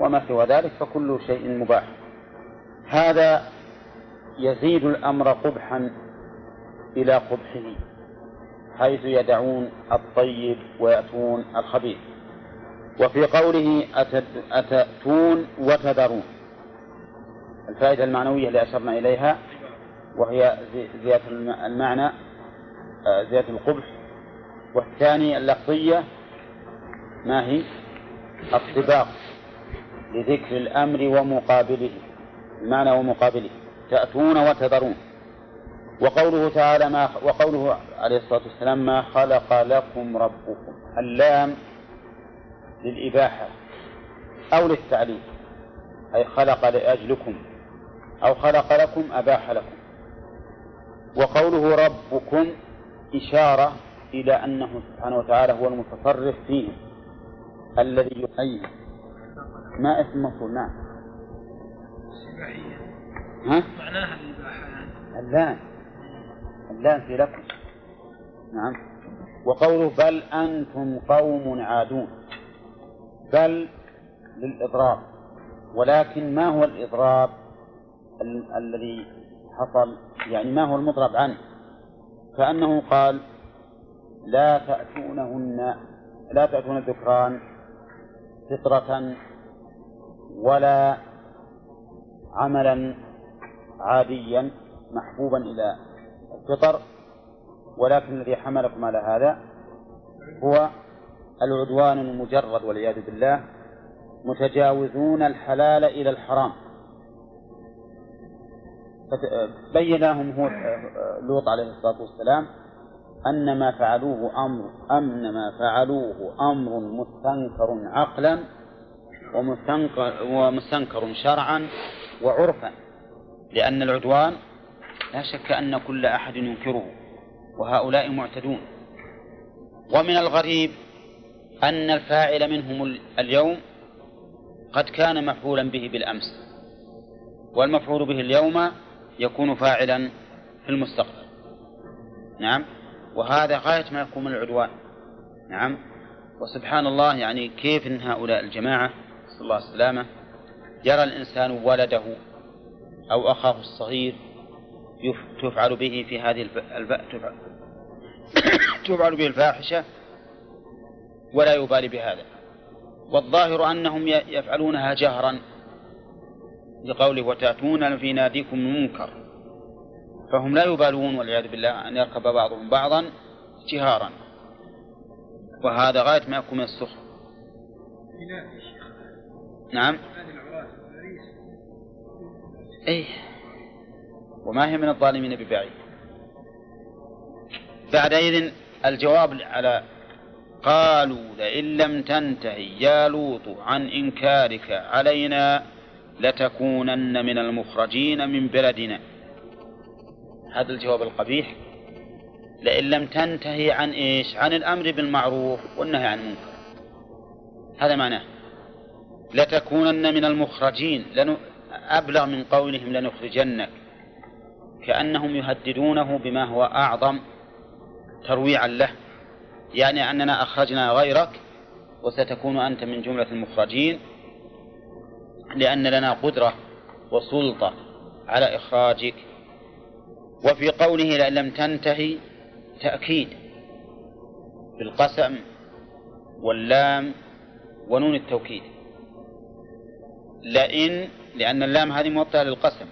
A: وما سوى ذلك فكل شيء مباح. هذا يزيد الأمر قبحا إلى قبحه حيث يدعون الطيب ويأتون الخبيث. وفي قوله أتأتون وتذرون. الفائدة المعنوية اللي أشرنا إليها وهي زيادة المعنى آه، زيادة القبح. والثاني اللفظية ما هي؟ الطباق لذكر الأمر ومقابله المعنى ومقابله تأتون وتذرون. وقوله تعالى ما وقوله عليه الصلاة والسلام ما خلق لكم ربكم اللام للإباحة أو للتعليم أي خلق لأجلكم. أو خلق لكم أباح لكم. وقوله ربكم إشارة إلى أنه سبحانه وتعالى هو المتصرف فيهم الذي يحيي. ما اسم مفعول؟ نعم. ها؟
F: معناها الإباحة يعني.
A: اللام. اللام في لكم نعم. وقوله بل أنتم قوم عادون. بل للإضراب. ولكن ما هو الإضراب؟ ال- الذي حصل يعني ما هو المضرب عنه. كأنه قال لا تأتونهن لا تأتون الذكران فطرة ولا عملا عاديا محبوبا إلى الفطر ولكن الذي حملكم على هذا هو العدوان المجرد والعياذ بالله متجاوزون الحلال إلى الحرام. بين لهم هو لوط عليه الصلاة والسلام أن ما فعلوه أمر أن ما فعلوه أمر مستنكر عقلا ومستنكر, ومستنكر شرعا وعرفا لأن العدوان لا شك أن كل أحد ينكره وهؤلاء معتدون. ومن الغريب أن الفاعل منهم اليوم قد كان مفعولا به بالأمس والمفعول به اليوم يكون فاعلا في المستقبل. نعم؟ وهذا غاية ما يكون من العدوان. نعم؟ وسبحان الله يعني كيف إن هؤلاء الجماعة صلى الله عليه وسلم يرى الإنسان ولده أو أخاه الصغير تفعل به في هذه الف... تفعل... تفعل به الفاحشة ولا يبالي بهذا. والظاهر أنهم يفعلونها جهرا. لقوله وتأتون في ناديكم المنكر فهم لا يبالون والعياذ بالله أن يركب بعضهم بعضا جهارا وهذا غاية ما يكون من السخر نعم. أي وما هي من الظالمين ببعيد. بعد إذن الجواب على قالوا لئن لم تنتهي يا لوط عن إنكارك علينا لتكونن من المخرجين من بلدنا. هذا الجواب القبيح. لئن لم تنتهي عن إيش؟ عن الأمر بالمعروف والنهي عن المنكر. هذا معناه. لتكونن من المخرجين. لن أبلغ من قولهم لنخرجنك. كأنهم يهددونه بما هو أعظم ترويعا له. يعني أننا أخرجنا غيرك وستكون أنت من جملة المخرجين. لأن لنا قدرة وسلطة على إخراجك وفي قوله لئن لم تنتهي تأكيد بالقسم واللام ونون التوكيد لئن لأن اللام هذه موطئة للقسم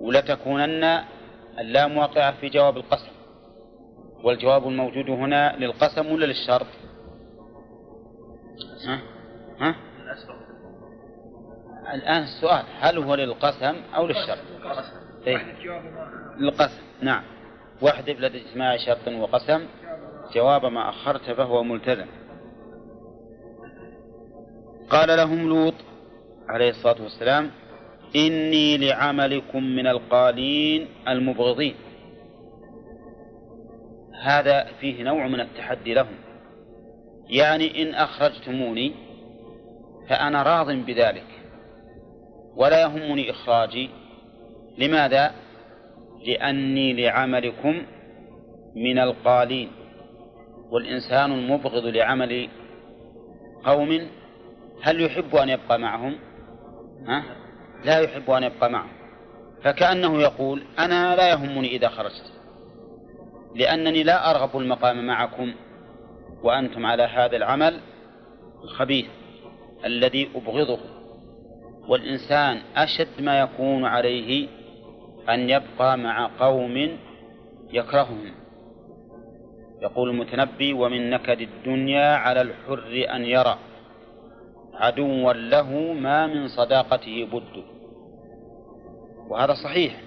A: ولتكونن اللام واقعة في جواب القسم والجواب الموجود هنا للقسم ولا للشرط؟ ها؟ ها؟ الآن السؤال هل هو للقسم أو للشرط؟ إيه؟ للقسم نعم. واحذف لدى اجتماع شرط وقسم. جواب ما أخرت فهو ملتزم. قال لهم لوط عليه الصلاة والسلام إني لعملكم من القالين المبغضين. هذا فيه نوع من التحدي لهم. يعني إن أخرجتموني فأنا راض بذلك. ولا يهمني إخراجي لماذا؟ لأني لعملكم من القالين والإنسان المبغض لعمل قوم هل يحب أن يبقى معهم؟ ها؟ لا يحب أن يبقى معهم فكأنه يقول أنا لا يهمني إذا خرجت لأنني لا أرغب المقام معكم وأنتم على هذا العمل الخبيث الذي أبغضه والإنسان أشد ما يكون عليه أن يبقى مع قوم يكرههم. يقول المتنبي ومن نكد الدنيا على الحر أن يرى عدوا له ما من صداقته بد وهذا صحيح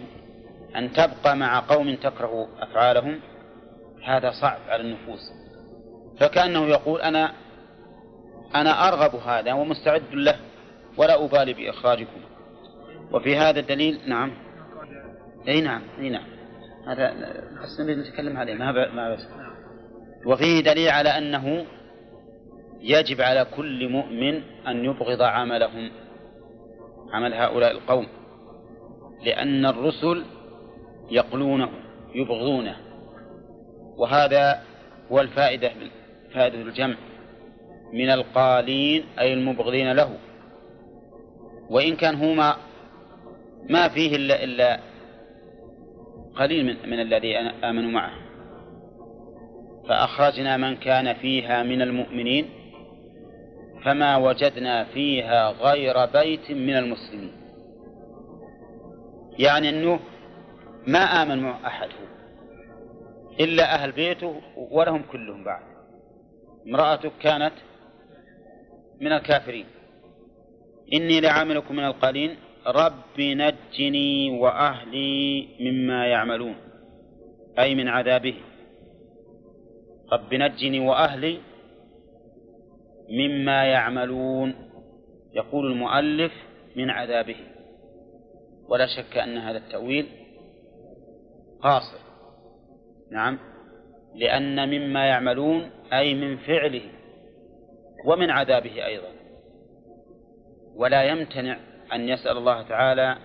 A: أن تبقى مع قوم تكره أفعالهم هذا صعب على النفوس. فكأنه يقول أنا أنا أرغب هذا ومستعد له. ولا أبالي بإخراجكم. وفي هذا الدليل نعم. أي نعم أي نعم. هذا بس نريد نتكلم عليه ما ما بس. وفيه دليل على أنه يجب على كل مؤمن أن يبغض عملهم عمل هؤلاء القوم. لأن الرسل يقلونه يبغضونه. وهذا هو الفائدة فائدة الجمع. من القالين أي المبغضين له. وإن كان هما ما فيه إلا, إلا قليل من, من الذي آمنوا معه. فأخرجنا من كان فيها من المؤمنين فما وجدنا فيها غير بيت من المسلمين. يعني أنه ما آمن مع أحد إلا أهل بيته ولهم كلهم بعد. امرأته كانت من الكافرين. إني لعاملكم من القالين رب نجني وأهلي مما يعملون أي من عذابه. رب نجني وأهلي مما يعملون يقول المؤلف من عذابه. ولا شك أن هذا التأويل قاصر. نعم. لأن مما يعملون أي من فعله ومن عذابه أيضا. ولا يمتنع أن يسأل الله تعالى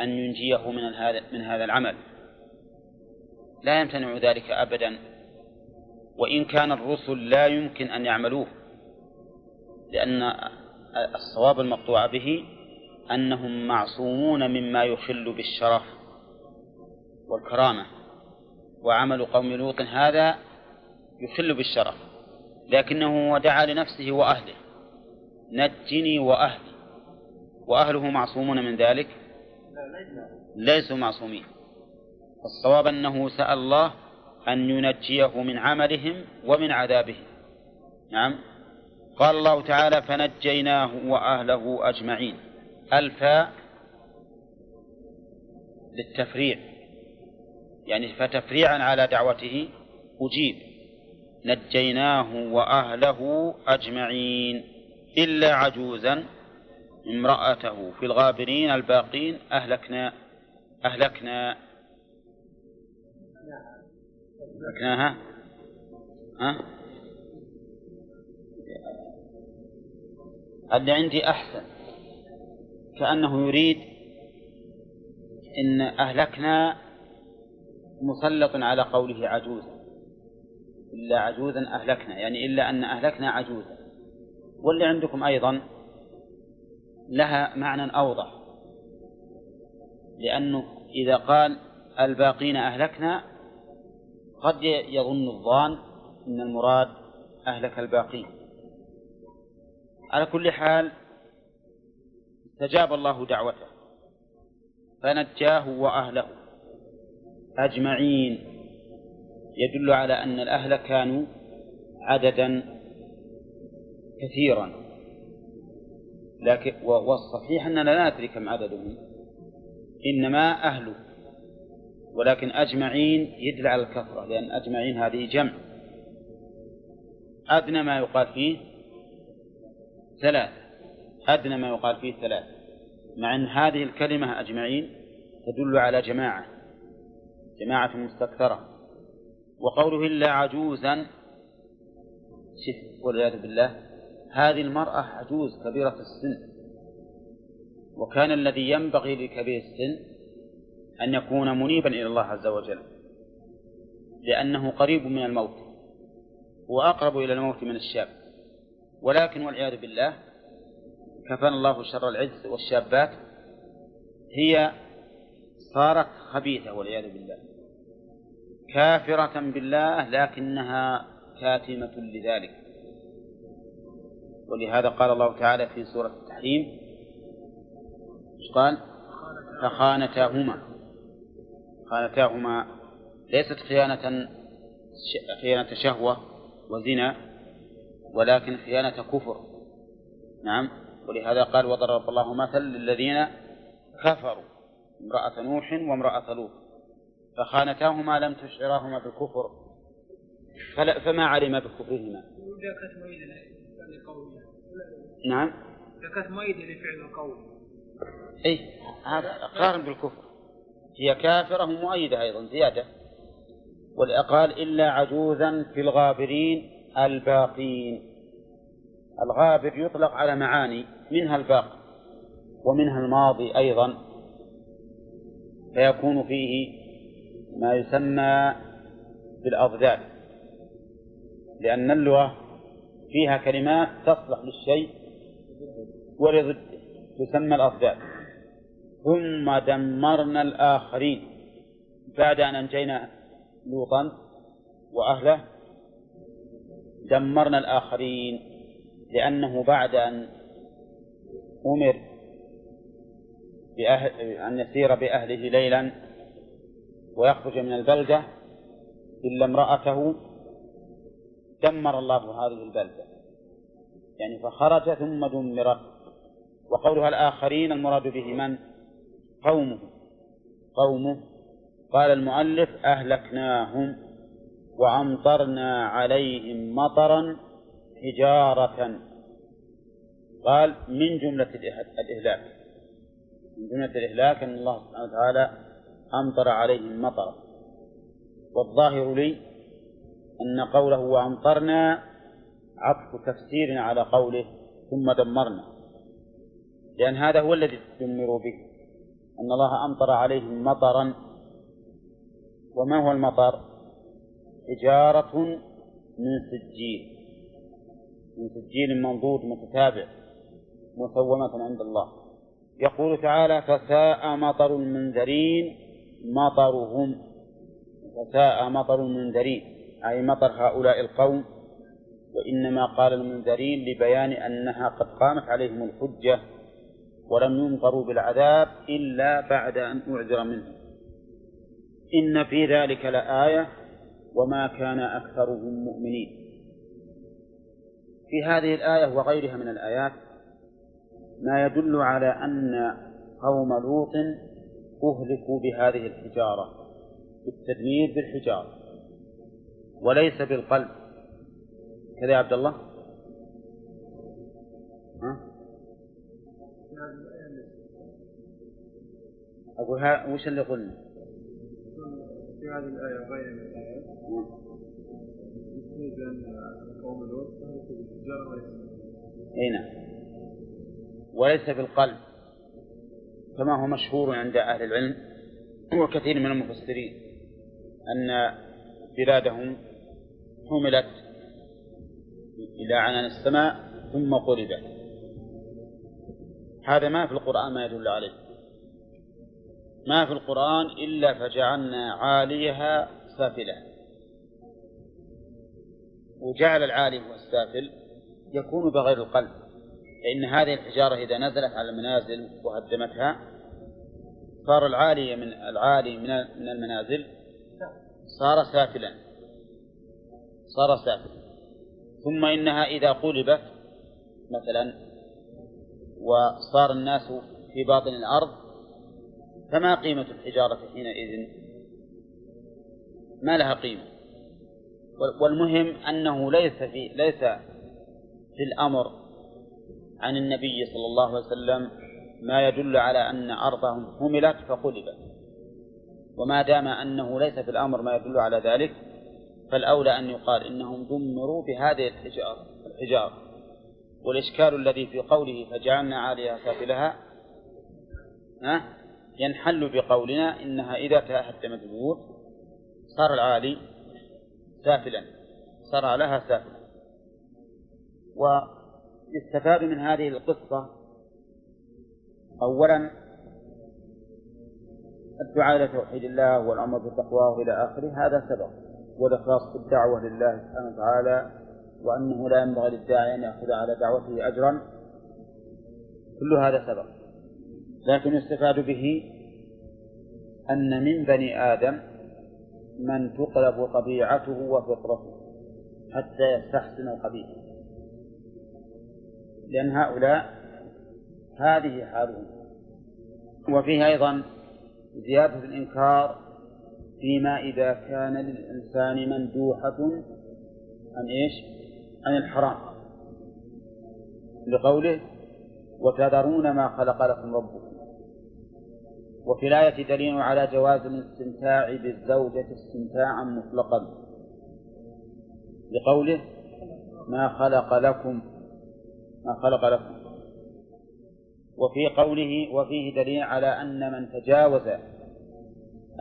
A: أن ينجيه من هذا من هذا العمل. لا يمتنع ذلك أبدا. وإن كان الرسل لا يمكن أن يعملوه لأن الصواب المقطوع به أنهم معصومون مما يخل بالشرف والكرامة. وعمل قوم لوط هذا يخل بالشرف لكنه ودعا لنفسه وأهله. نجني وأهلي. وأهله معصومون من ذلك؟ ليسوا معصومين. الصواب أنه سأل الله أن ينجيه من عملهم ومن عذابهم. نعم. قال الله تعالى فنجيناه وأهله أجمعين. الفاء للتفريع. يعني فتفريعا على دعوته أجيب. نجيناه وأهله أجمعين. إلا عجوزا امرأته في الغابرين الباقين أهلكنا أهلكنا. أهلكناها؟ ها؟ اللي عندي أحسن. كأنه يريد إن أهلكنا مسلط على قوله عجوزا. إلا عجوزا أهلكنا يعني إلا أن أهلكنا عجوزا. واللي عندكم أيضا؟ لها معنى أوضح. لأنه إذا قال الباقين أهلكنا قد يظن الظان أن المراد أهلك الباقين. على كل حال استجاب الله دعوته. فنجاه وأهله. أجمعين. يدل على أن الأهل كانوا عددا كثيرا. لكن والصحيح أننا لا ندري كم عددهم إنما أهله ولكن أجمعين يدل على الكثرة لأن أجمعين هذه جمع. أدنى ما يقال فيه ثلاث. أدنى ما يقال فيه ثلاث. مع أن هذه الكلمة أجمعين تدل على جماعة جماعة مستكثرة. وقوله إلا عجوزا شف والعياذ بالله هذه المرأة عجوز كبيرة السن. وكان الذي ينبغي لكبير السن أن يكون منيبا إلى الله عز وجل لأنه قريب من الموت وأقرب إلى الموت من الشاب. ولكن والعياذ بالله كفانا الله شر العز والشابات هي صارت خبيثة والعياذ بالله. كافرة بالله لكنها كاتمة لذلك. ولهذا قال الله تعالى في سورة التحريم إيش قال؟ فخانتاهما خانتاهما ليست خيانة خيانة شهوة وزنا ولكن خيانة كفر. نعم. ولهذا قال وضرب الله مثل للذين كفروا امرأة نوح وامرأة لوط. فخانتاهما لم تشعراهما بالكفر فما علم بكفرهما؟ نعم.
F: كانت مؤيدة لفعل القول.
A: اي هذا اقرار بالكفر. هي كافرة مؤيدة أيضا زيادة. والأقال إلا عجوزا في الغابرين الباقين. الغابر يطلق على معاني منها الباقي ومنها الماضي أيضا. فيكون فيه ما يسمى بالأضداد لأن اللغة فيها كلمات تصلح للشيء ولضده تسمى الأضداد ثم دمرنا الآخرين. بعد أن أنجينا لوطا وأهله دمرنا الآخرين لأنه بعد أن أمر بأهل أن يسير بأهله ليلا ويخرج من البلدة إلا امرأته دمر الله هذه البلدة. يعني فخرج ثم دمرت وقولها الآخرين المراد به من؟ قومه. قومه. قال المؤلف أهلكناهم وأمطرنا عليهم مطرا حجارة. قال من جملة الإهلاك؟ من جملة الإهلاك أن الله سبحانه وتعالى أمطر عليهم مطرا. والظاهر لي أن قوله وأمطرنا عطف تفسير على قوله ثم دمرنا. لأن هذا هو الذي دمروا به. أن الله أمطر عليهم مطرا. وما هو المطر؟ حجارة من سجيل من سجيل منضود متتابع. مسومة عند الله. يقول تعالى فساء مطر المنذرين مطرهم. فساء مطر المنذرين. أي مطر هؤلاء القوم وإنما قال المنذرين لبيان أنها قد قامت عليهم الحجة ولم يمطروا بالعذاب إلا بعد أن أعذر منهم. إن في ذلك لآية وما كان أكثرهم مؤمنين. في هذه الآية وغيرها من الآيات ما يدل على أن قوم لوط أهلكوا بهذه الحجارة بالتدمير بالحجارة. وليس بالقلب. كذا يا عبد الله؟ ها؟ أقول ها وش اللي قلنا؟
E: في هذه الآية وغيرها من الآيات. يستند أن قوم لوط بالحجارة وليس
A: أي نعم. وليس بالقلب كما هو مشهور عند أهل العلم وكثير من المفسرين أن بلادهم حملت إلى عنان السماء ثم قلبت هذا ما في القرآن ما يدل عليه. ما في القرآن إلا فجعلنا عاليها سافلة. وجعل العالي والسافل يكون بغير القلب. فإن هذه الحجارة إذا نزلت على المنازل وهدمتها صار العالي من العالي من المنازل صار سافلا. صار سافلا ثم إنها إذا قلبت مثلا وصار الناس في باطن الأرض فما قيمة الحجارة حينئذ؟ ما لها قيمة. والمهم أنه ليس في ليس في الأمر عن النبي صلى الله عليه وسلم ما يدل على أن أرضهم هملت فقلبت. وما دام أنه ليس في الأمر ما يدل على ذلك فالأولى أن يقال إنهم دمروا بهذه الحجارة الحجارة والإشكال الذي في قوله فجعلنا عاليها سافلها ها ينحل بقولنا إنها إذا تهدمت البيوت صار العالي سافلا صار لها سافلا. ويستفاد من هذه القصة أولا الدعاء إلى توحيد الله والأمر بالتقوى إلى آخره هذا سبب والإخلاص في الدعوة لله سبحانه وتعالى وأنه لا ينبغي للداعي أن يأخذ على دعوته أجرا. كل هذا سبب لكن يستفاد به أن من بني آدم من تقلب طبيعته وفطرته حتى يستحسن القبيح. لأن هؤلاء هذه حالهم. وفيه أيضا زيادة الإنكار فيما إذا كان للإنسان مندوحة عن إيش؟ عن الحرام. لقوله وتذرون ما خلق لكم ربكم. وفي الآية دليل على جواز الاستمتاع بالزوجة استمتاعا مطلقا. لقوله ما خلق لكم ما خلق لكم. وفي قوله وفيه دليل على أن من تجاوز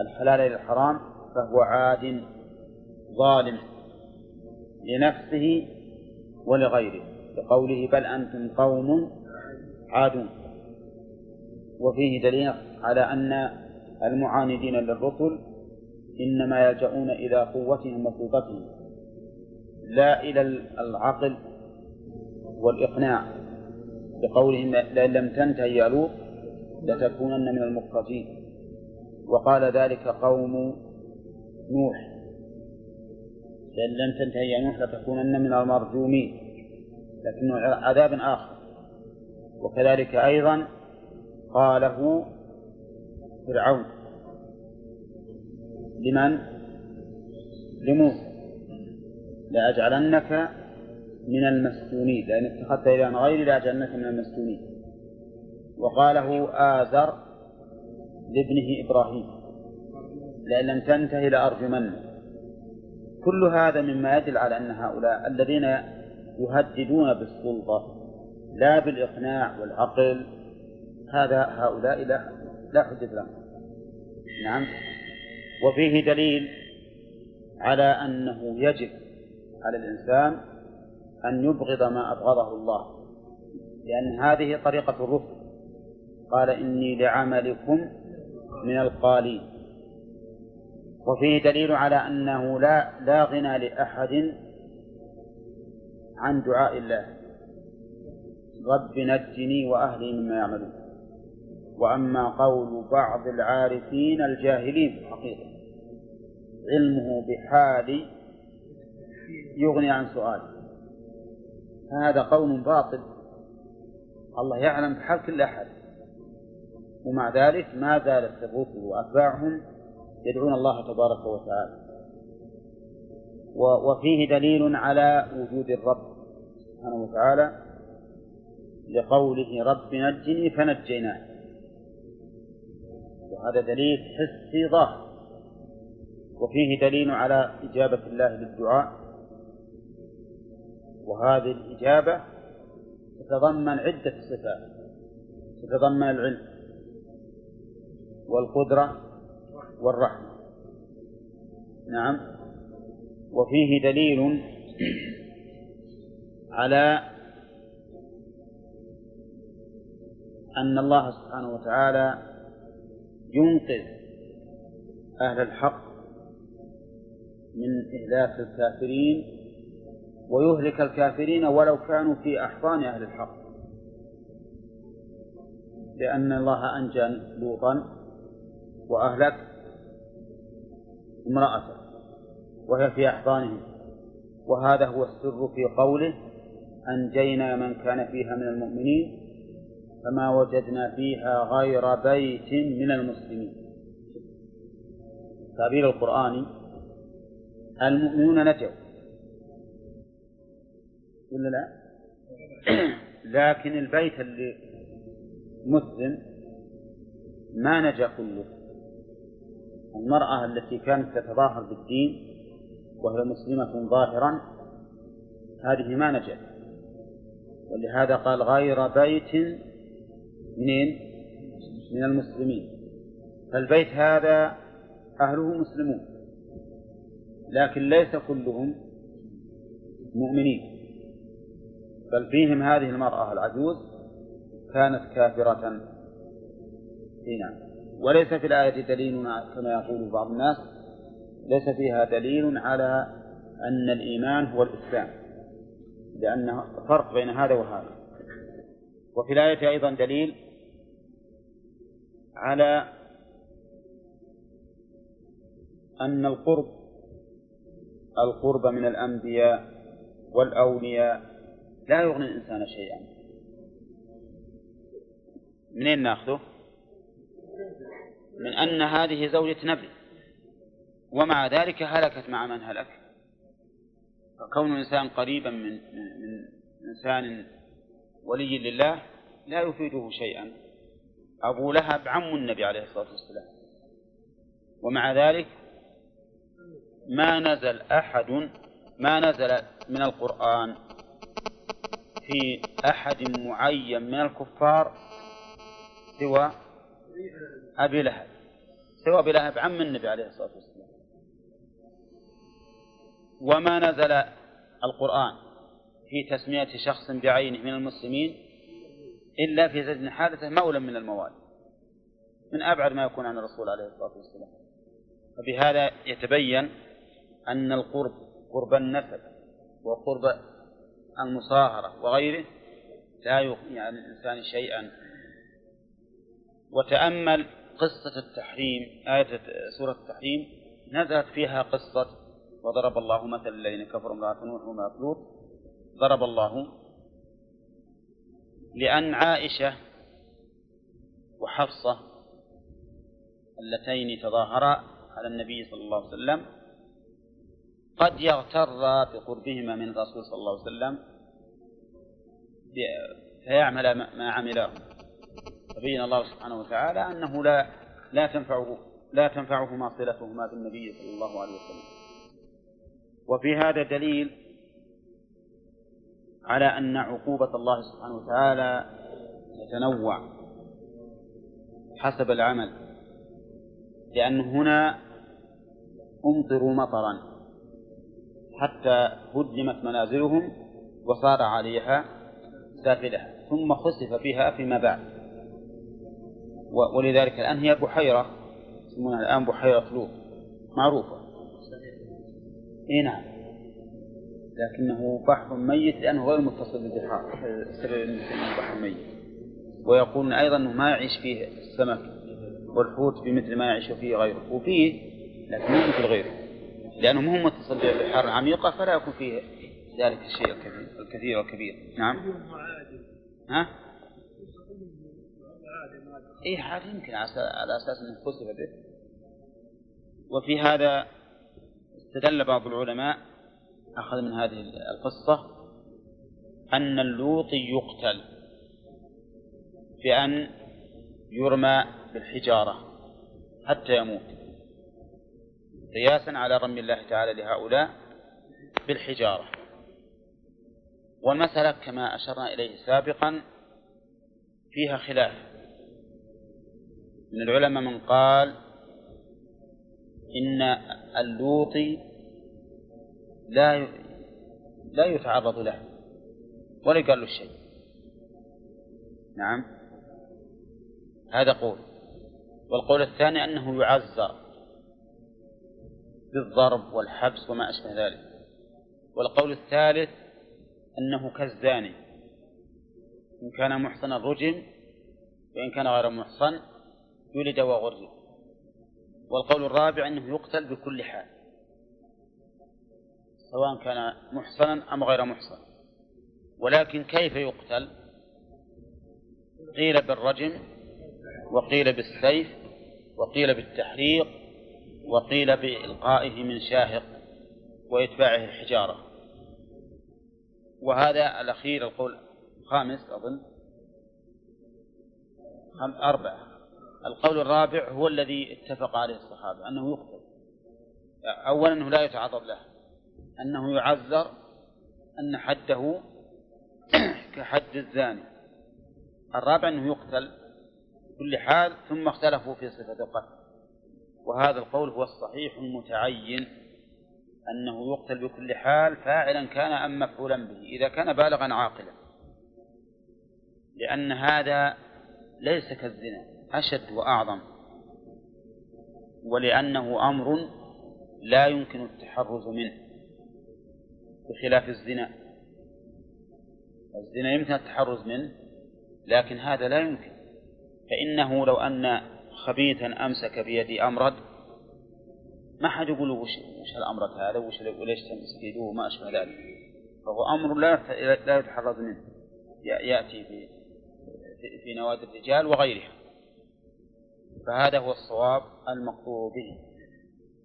A: الحلال إلى الحرام فهو عاد ظالم لنفسه ولغيره. لقوله بل أنتم قوم عادون. وفيه دليل على أن المعاندين للرسل إنما يلجؤون إلى قوتهم وسلطتهم لا إلى العقل والإقناع. بقولهم لئن لم تنتهي يا لوط لتكونن من المخرجين وقال ذلك قوم نوح. لئن لم تنتهي يا نوح لتكونن من المرجومين. لكنه عذاب آخر. وكذلك أيضا قاله فرعون. لمن؟ لموسى. لأجعلنك من المسجونين. لأن اتخذت إلها غيري لأجعلنك من المسجونين. وقاله آزر لابنه إبراهيم. لئن لم تنتهي لأرجمن. كل هذا مما يدل على أن هؤلاء الذين يهددون بالسلطة لا بالإقناع والعقل هذا هؤلاء لا لا حجة لهم. نعم. وفيه دليل على أنه يجب على الإنسان أن يبغض ما أبغضه الله. لأن هذه طريقة الرسل قال إني لعملكم من القالين وفيه دليل على أنه لا لا غنى لأحد عن دعاء الله. رب نجني وأهلي مما يعملون. وأما قول بعض العارفين الجاهلين في الحقيقة علمه بحالي يغني عن سؤالي هذا قول باطل. الله يعلم بحال كل أحد. ومع ذلك ما زالت الرسل وأتباعهم يدعون الله تبارك وتعالى. وفيه دليل على وجود الرب سبحانه وتعالى لقوله رب نجني فنجيناه. وهذا دليل حسي ظاهر. وفيه دليل على إجابة الله للدعاء. وهذه الإجابة تتضمن عدة صفات. تتضمن العلم. والقدرة والرحمة. نعم. وفيه دليل على أن الله سبحانه وتعالى ينقذ أهل الحق من إهلاك الكافرين ويهلك الكافرين ولو كانوا في أحضان أهل الحق. لأن الله أنجى لوطا وأهلك امرأته وهي في أحضانهم وهذا هو السر في قوله أنجينا من كان فيها من المؤمنين فما وجدنا فيها غير بيت من المسلمين. تعبير القرآني المؤمنون نجوا. ولا لا؟ لكن البيت اللي مسلم ما نجا كله. المرأة التي كانت تتظاهر بالدين وهي مسلمة ظاهرا هذه ما نجت ولهذا قال غير بيت منين؟ من المسلمين. فالبيت هذا أهله مسلمون لكن ليس كلهم مؤمنين. بل فيهم هذه المرأة العجوز كانت كافرة. هنا وليس في الآية دليل كما يقول بعض الناس ليس فيها دليل على أن الإيمان هو الإسلام لأن فرق بين هذا وهذا وفي الآية أيضا دليل على أن القرب القرب من الأنبياء والأولياء لا يغني الإنسان شيئا منين ناخذه؟ من أن هذه زوجة نبي. ومع ذلك هلكت مع من هلك. فكون الإنسان قريبا من من إنسان ولي لله لا يفيده شيئا. أبو لهب عم النبي عليه الصلاة والسلام. ومع ذلك ما نزل أحد ما نزل من القرآن في أحد معين من الكفار سوى أبي لهب. سوى أبي لهب عم النبي عليه الصلاة والسلام. وما نزل القرآن في تسمية شخص بعينه من المسلمين إلا في زيد بن حارثة مولى من الموالي. من أبعد ما يكون عن الرسول عليه الصلاة والسلام. وبهذا يتبين أن القرب قرب النسب وقرب المصاهرة وغيره لا يغني عن الإنسان شيئا. وتأمل قصة التحريم آية سورة التحريم نزلت فيها قصة وضرب الله مثل الذين كفروا امرأة نوح وامرأة لوط. ضرب الله لأن عائشة وحفصة اللتين تظاهرا على النبي صلى الله عليه وسلم. قد يغتر بقربهما من الرسول صلى الله عليه وسلم فيعمل ما عملاه فبين الله سبحانه وتعالى أنه لا لا تنفعه لا تنفعهما صلتهما بالنبي صلى الله عليه وسلم. وفي هذا دليل على أن عقوبة الله سبحانه وتعالى تتنوع حسب العمل لأن هنا أمطروا مطرا حتى هدمت منازلهم وصار عليها سافلها ثم خسف بها فيما بعد. ولذلك الآن هي بحيرة يسمونها الآن بحيرة لوط معروفة. إي نعم. لكنه بحر ميت لأنه غير متصل بالبحار سر بحر ميت. ويقولون أيضا أنه ما يعيش فيه السمك والحوت بمثل ما يعيش فيه غيره. وفيه لكن مو مثل غيره. لأنه مو متصل بالبحار العميقة فلا يكون فيه ذلك الشيء الكثير والكبير. نعم. ها؟ اي عاد يمكن على أساس انه خسف به. وفي هذا استدل بعض العلماء أخذ من هذه القصة أن اللوطي يقتل بأن يرمى بالحجارة حتى يموت. قياسا على رمي الله تعالى لهؤلاء بالحجارة. والمسألة كما أشرنا إليه سابقا فيها خلاف. من العلماء من قال إن اللوطي لا لا يتعرض له ولا يقال له شيء. نعم. هذا قول. والقول الثاني أنه يعزر بالضرب والحبس وما أشبه ذلك. والقول الثالث أنه كالزاني. إن كان محصنا رجم وإن كان غير محصن جلد وغرز والقول الرابع أنه يقتل بكل حال. سواء كان محصنا أم غير محصن. ولكن كيف يقتل؟ قيل بالرجم وقيل بالسيف وقيل بالتحريق وقيل بإلقائه من شاهق وإتباعه الحجارة. وهذا الأخير القول الخامس أظن. أربعة. القول الرابع هو الذي اتفق عليه الصحابة أنه يقتل. أولا أنه لا يتعرض له أنه يعذر أن حده كحد الزاني. الرابع أنه يقتل بكل حال ثم اختلفوا في صفة القتل. وهذا القول هو الصحيح المتعين أنه يقتل بكل حال فاعلا كان أم مفعولا به إذا كان بالغا عاقلا. لأن هذا ليس كالزنا. أشد وأعظم ولأنه أمر لا يمكن التحرز منه بخلاف الزنا. الزنا يمكن التحرز منه لكن هذا لا يمكن. فإنه لو أن خبيثا أمسك بيد أمرد ما حد يقول وش وش الأمرد هذا؟ وش وليش تمسك يده وما أشبه ذلك. فهو أمر لا لا يتحرز منه. يأتي في في نوادي الرجال وغيرها. فهذا هو الصواب المقطوع به.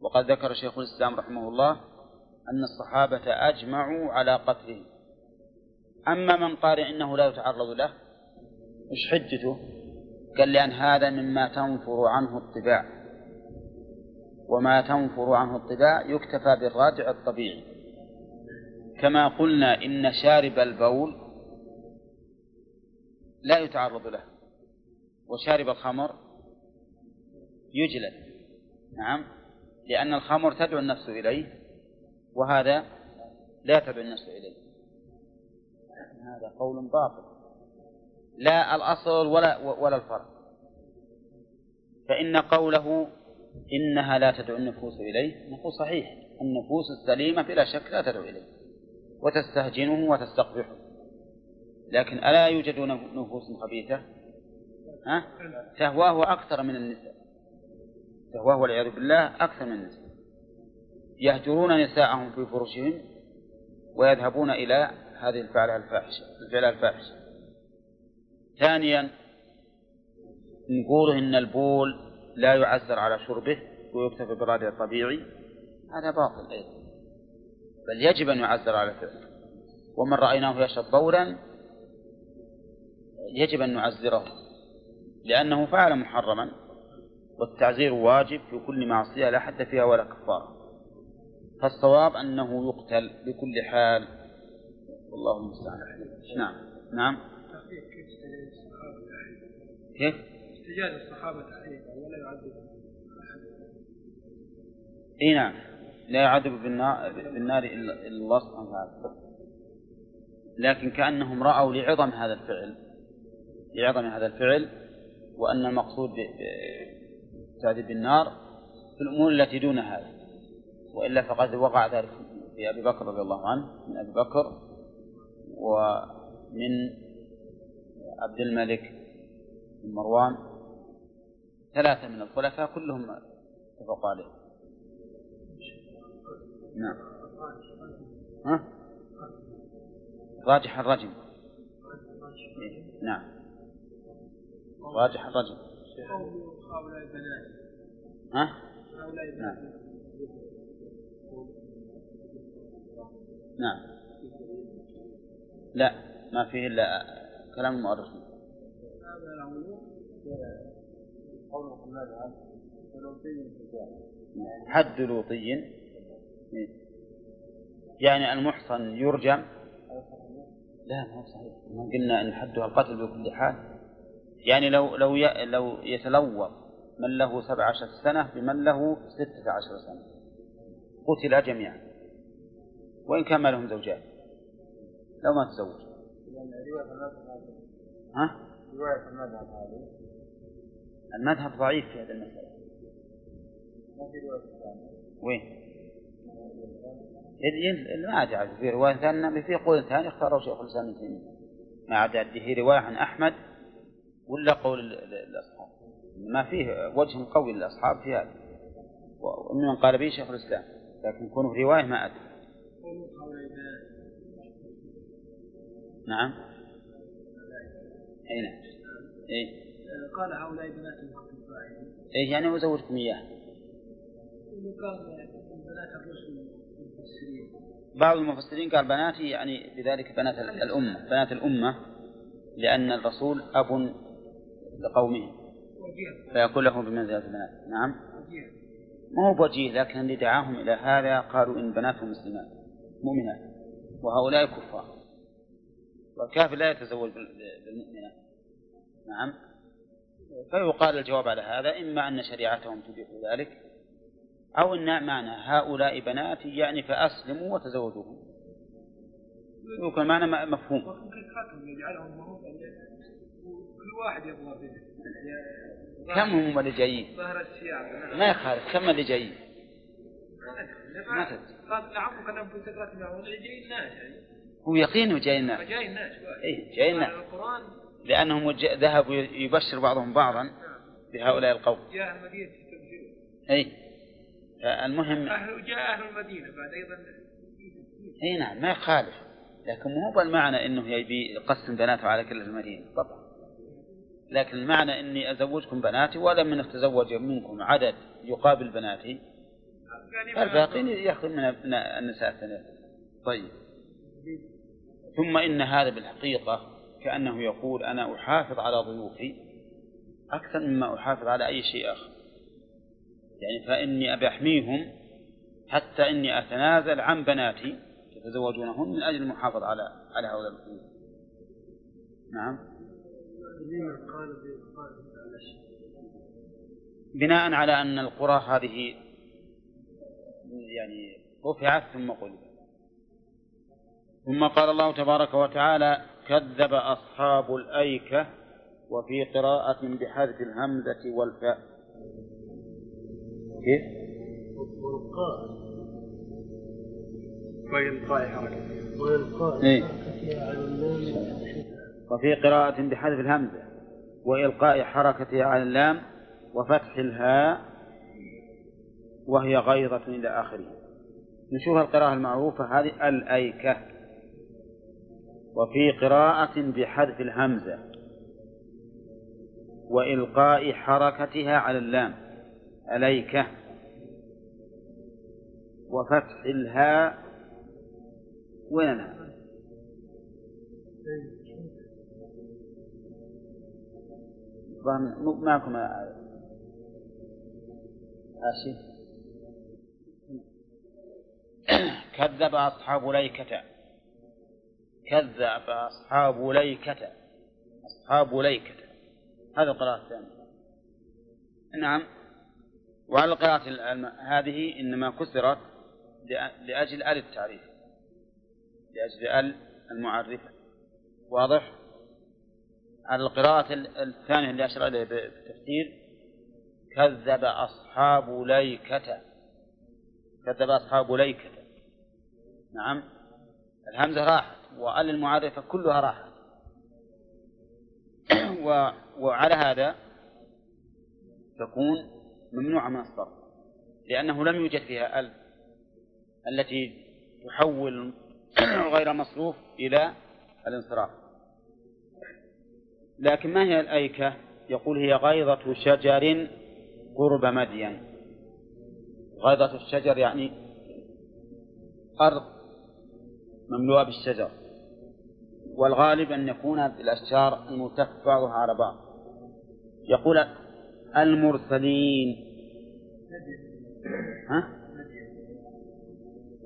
A: وقد ذكر شيخ الإسلام رحمه الله أن الصحابة أجمعوا على قتله. أما من قال إنه لا يتعرض له وش حجته؟ قال لأن هذا مما تنفر عنه الطباع. وما تنفر عنه الطباع يكتفى بالراجع الطبيعي. كما قلنا إن شارب البول لا يتعرض له. وشارب الخمر يجلد. نعم. لأن الخمر تدعو النفس إليه وهذا لا تدعو النفس إليه. هذا قول باطل. لا الأصل ولا ولا الفرق. فإن قوله إنها لا تدعو النفوس إليه نقول صحيح. النفوس السليمة بلا شك لا تدعو إليه. وتستهجنه وتستقبحه. لكن ألا يوجد نفوس خبيثة؟ ها؟ تهواه أكثر من النساء. تهواه والعياذ بالله أكثر من النساء يهجرون نساءهم في فرشهم ويذهبون إلى هذه الفعلة الفاحشة الفعلة الفاحشة. ثانيا نقول إن البول لا يعزر على شربه ويكتفى بالرادع الطبيعي. هذا باطل أيضا. بل يجب أن يعزر على فعله ومن رأيناه يشرب بولا يجب أن نعزره لأنه فعل محرما. والتعزير واجب في كل معصية لا حد فيها ولا كفارة فالصواب أنه يقتل بكل حال. والله المستعان. نعم. نعم.
F: كيف؟ احتجاج الصحابة تحريفا ولا يعذب
A: إي نعم. لا يعذب بالنار, بالنار الا إلا الله سبحانه وتعالى. لكن كأنهم رأوا لعظم هذا الفعل. لعظم هذا الفعل. وأن المقصود بالتعذيب بالنار في الأمور التي دون هذا وإلا فقد وقع ذلك في أبي بكر رضي الله عنه من أبي بكر ومن عبد الملك بن مروان ثلاثة من الخلفاء كلهم اتفقوا عليه. نعم. ها؟ راجح الرجم. نعم. راجح الرجم.
F: هؤلاء البنات
A: ها؟
F: هؤلاء
A: نعم.
F: البنات
A: نعم. لا ما فيه إلا كلام المؤرخين
F: هذا
A: حد لوطي. يعني المحصن يرجم لا ما هو صحيح. ما قلنا إن حدها القتل بكل حال. يعني لو لو لو يتلوط من له سبع عشر سنة بمن له ستة عشر سنة. قتل جميعا. وإن كان ما لهم زوجات لو ما تزوج. ها؟
E: رواية المذهب هذه
A: المذهب ضعيف في هذه المسألة. وين؟ ما عاد في رواية ثانية في قول ثاني اختاره شيخ الإسلام ابن تيمية. ما عاد هي رواية عن أحمد ولا قول ال- ال- الأصحاب؟ ما فيه وجه قوي للأصحاب في هذا. ومن قال به شيخ الإسلام لكن كونه رواية ما أدري. نعم. أي نعم. إيه.
F: آه، قال هؤلاء بنات فاعل
A: إيه يعني وزوجكم إياه. بعض المفسرين قال بناتي يعني بذلك بنات ال- الأمة بنات الأمة لأن الرسول أب لقومه.
F: وجيه
A: فيكون له بمنزلة البنات؟ نعم.
F: وجيه
A: ما هو بوجيه لكن اللي دعاهم إلى هذا قالوا إن بناتهم مسلمات مؤمنات وهؤلاء كفار. والكافر لا يتزوج بال- بالمؤمنات نعم. فيقال الجواب على هذا إما أن شريعتهم تبيح ذلك أو أن معنى هؤلاء بناتي يعني فأسلموا وتزوجوهم. يكون معنى مفهوم.
F: واحد يبغى
A: كم هم اللي جايين؟
F: ظهر السياق
A: ما يخالف كم اللي جايين؟ ما
F: ما
A: تدري.
F: قال عفوا كلام في سكرات المعون جاي الناس يعني.
A: هو يقين وجاي الناس
F: فجاي الناس
A: إيه جاي الناس
F: القرآن.
A: لأنهم وج- ذهبوا يبشر بعضهم بعضا بهؤلاء القوم.
F: جاء المدينة يستبشرون.
A: أي المهم
F: أهل جاء أهل المدينة بعد أيضا.
A: اي نعم ما يخالف. لكن مو بالمعنى انه يبي يقسم بناته على كل المدينة. طبعا. لكن المعنى إني أزوجكم بناتي ولم من تزوج منكم عدد يقابل بناتي؟ الباقين ياخذ من النساء الثلاث طيب. ثم إن هذا بالحقيقة كأنه يقول أنا أحافظ على ضيوفي أكثر مما أحافظ على أي شيء آخر. يعني فإني ابي احميهم حتى إني أتنازل عن بناتي يتزوجونهن من أجل المحافظة على على هؤلاء الضيوف نعم
B: لما قال بإبقاء على شيء
A: بناء على أن القرى هذه يعني رفعت ثم قلبت ثم قال الله تبارك وتعالى كذب أصحاب الأيكة وفي قراءة بحذف الهمزة والفاء كيف؟
B: وإلقاء
E: وإلقاء حركة
B: وإلقاء
A: إيه. وفي قراءة بحذف الهمزة وإلقاء حركتها على اللام وفتح الهاء وهي غيضة إلى آخره. نشوف القراءة المعروفة هذه الأيكة. وفي قراءة بحذف الهمزة وإلقاء حركتها على اللام أليكة وفتح الهاء وين الهاء؟ معكم آسف كذب أصحاب ليكة. كذب أصحاب ليكة. أصحاب ليكة. هذا القراءة الثانية. نعم. وعلى القراءة هذه إنما كسرت لأ- لأجل آل التعريف. لأجل آل المعرفة واضح؟ القراءة ال- الثانية اللي أشار إليه بالتفسير كذب أصحاب ليكة. كذب أصحاب ليكة. نعم. الهمزة راحت وآل المعرفة كلها راحت. و... وعلى هذا تكون ممنوعة من الصرف لأنه لم يوجد فيها ال التي تحول غير مصروف إلى الانصراف. لكن ما هي الأيكة؟ يقول هي غيضة شجر قرب مدين. غيضة الشجر يعني أرض مملوءة بالشجر. والغالب أن يكون بالأشجار الملتف بعضها على بعض. يقول المرسلين. ها؟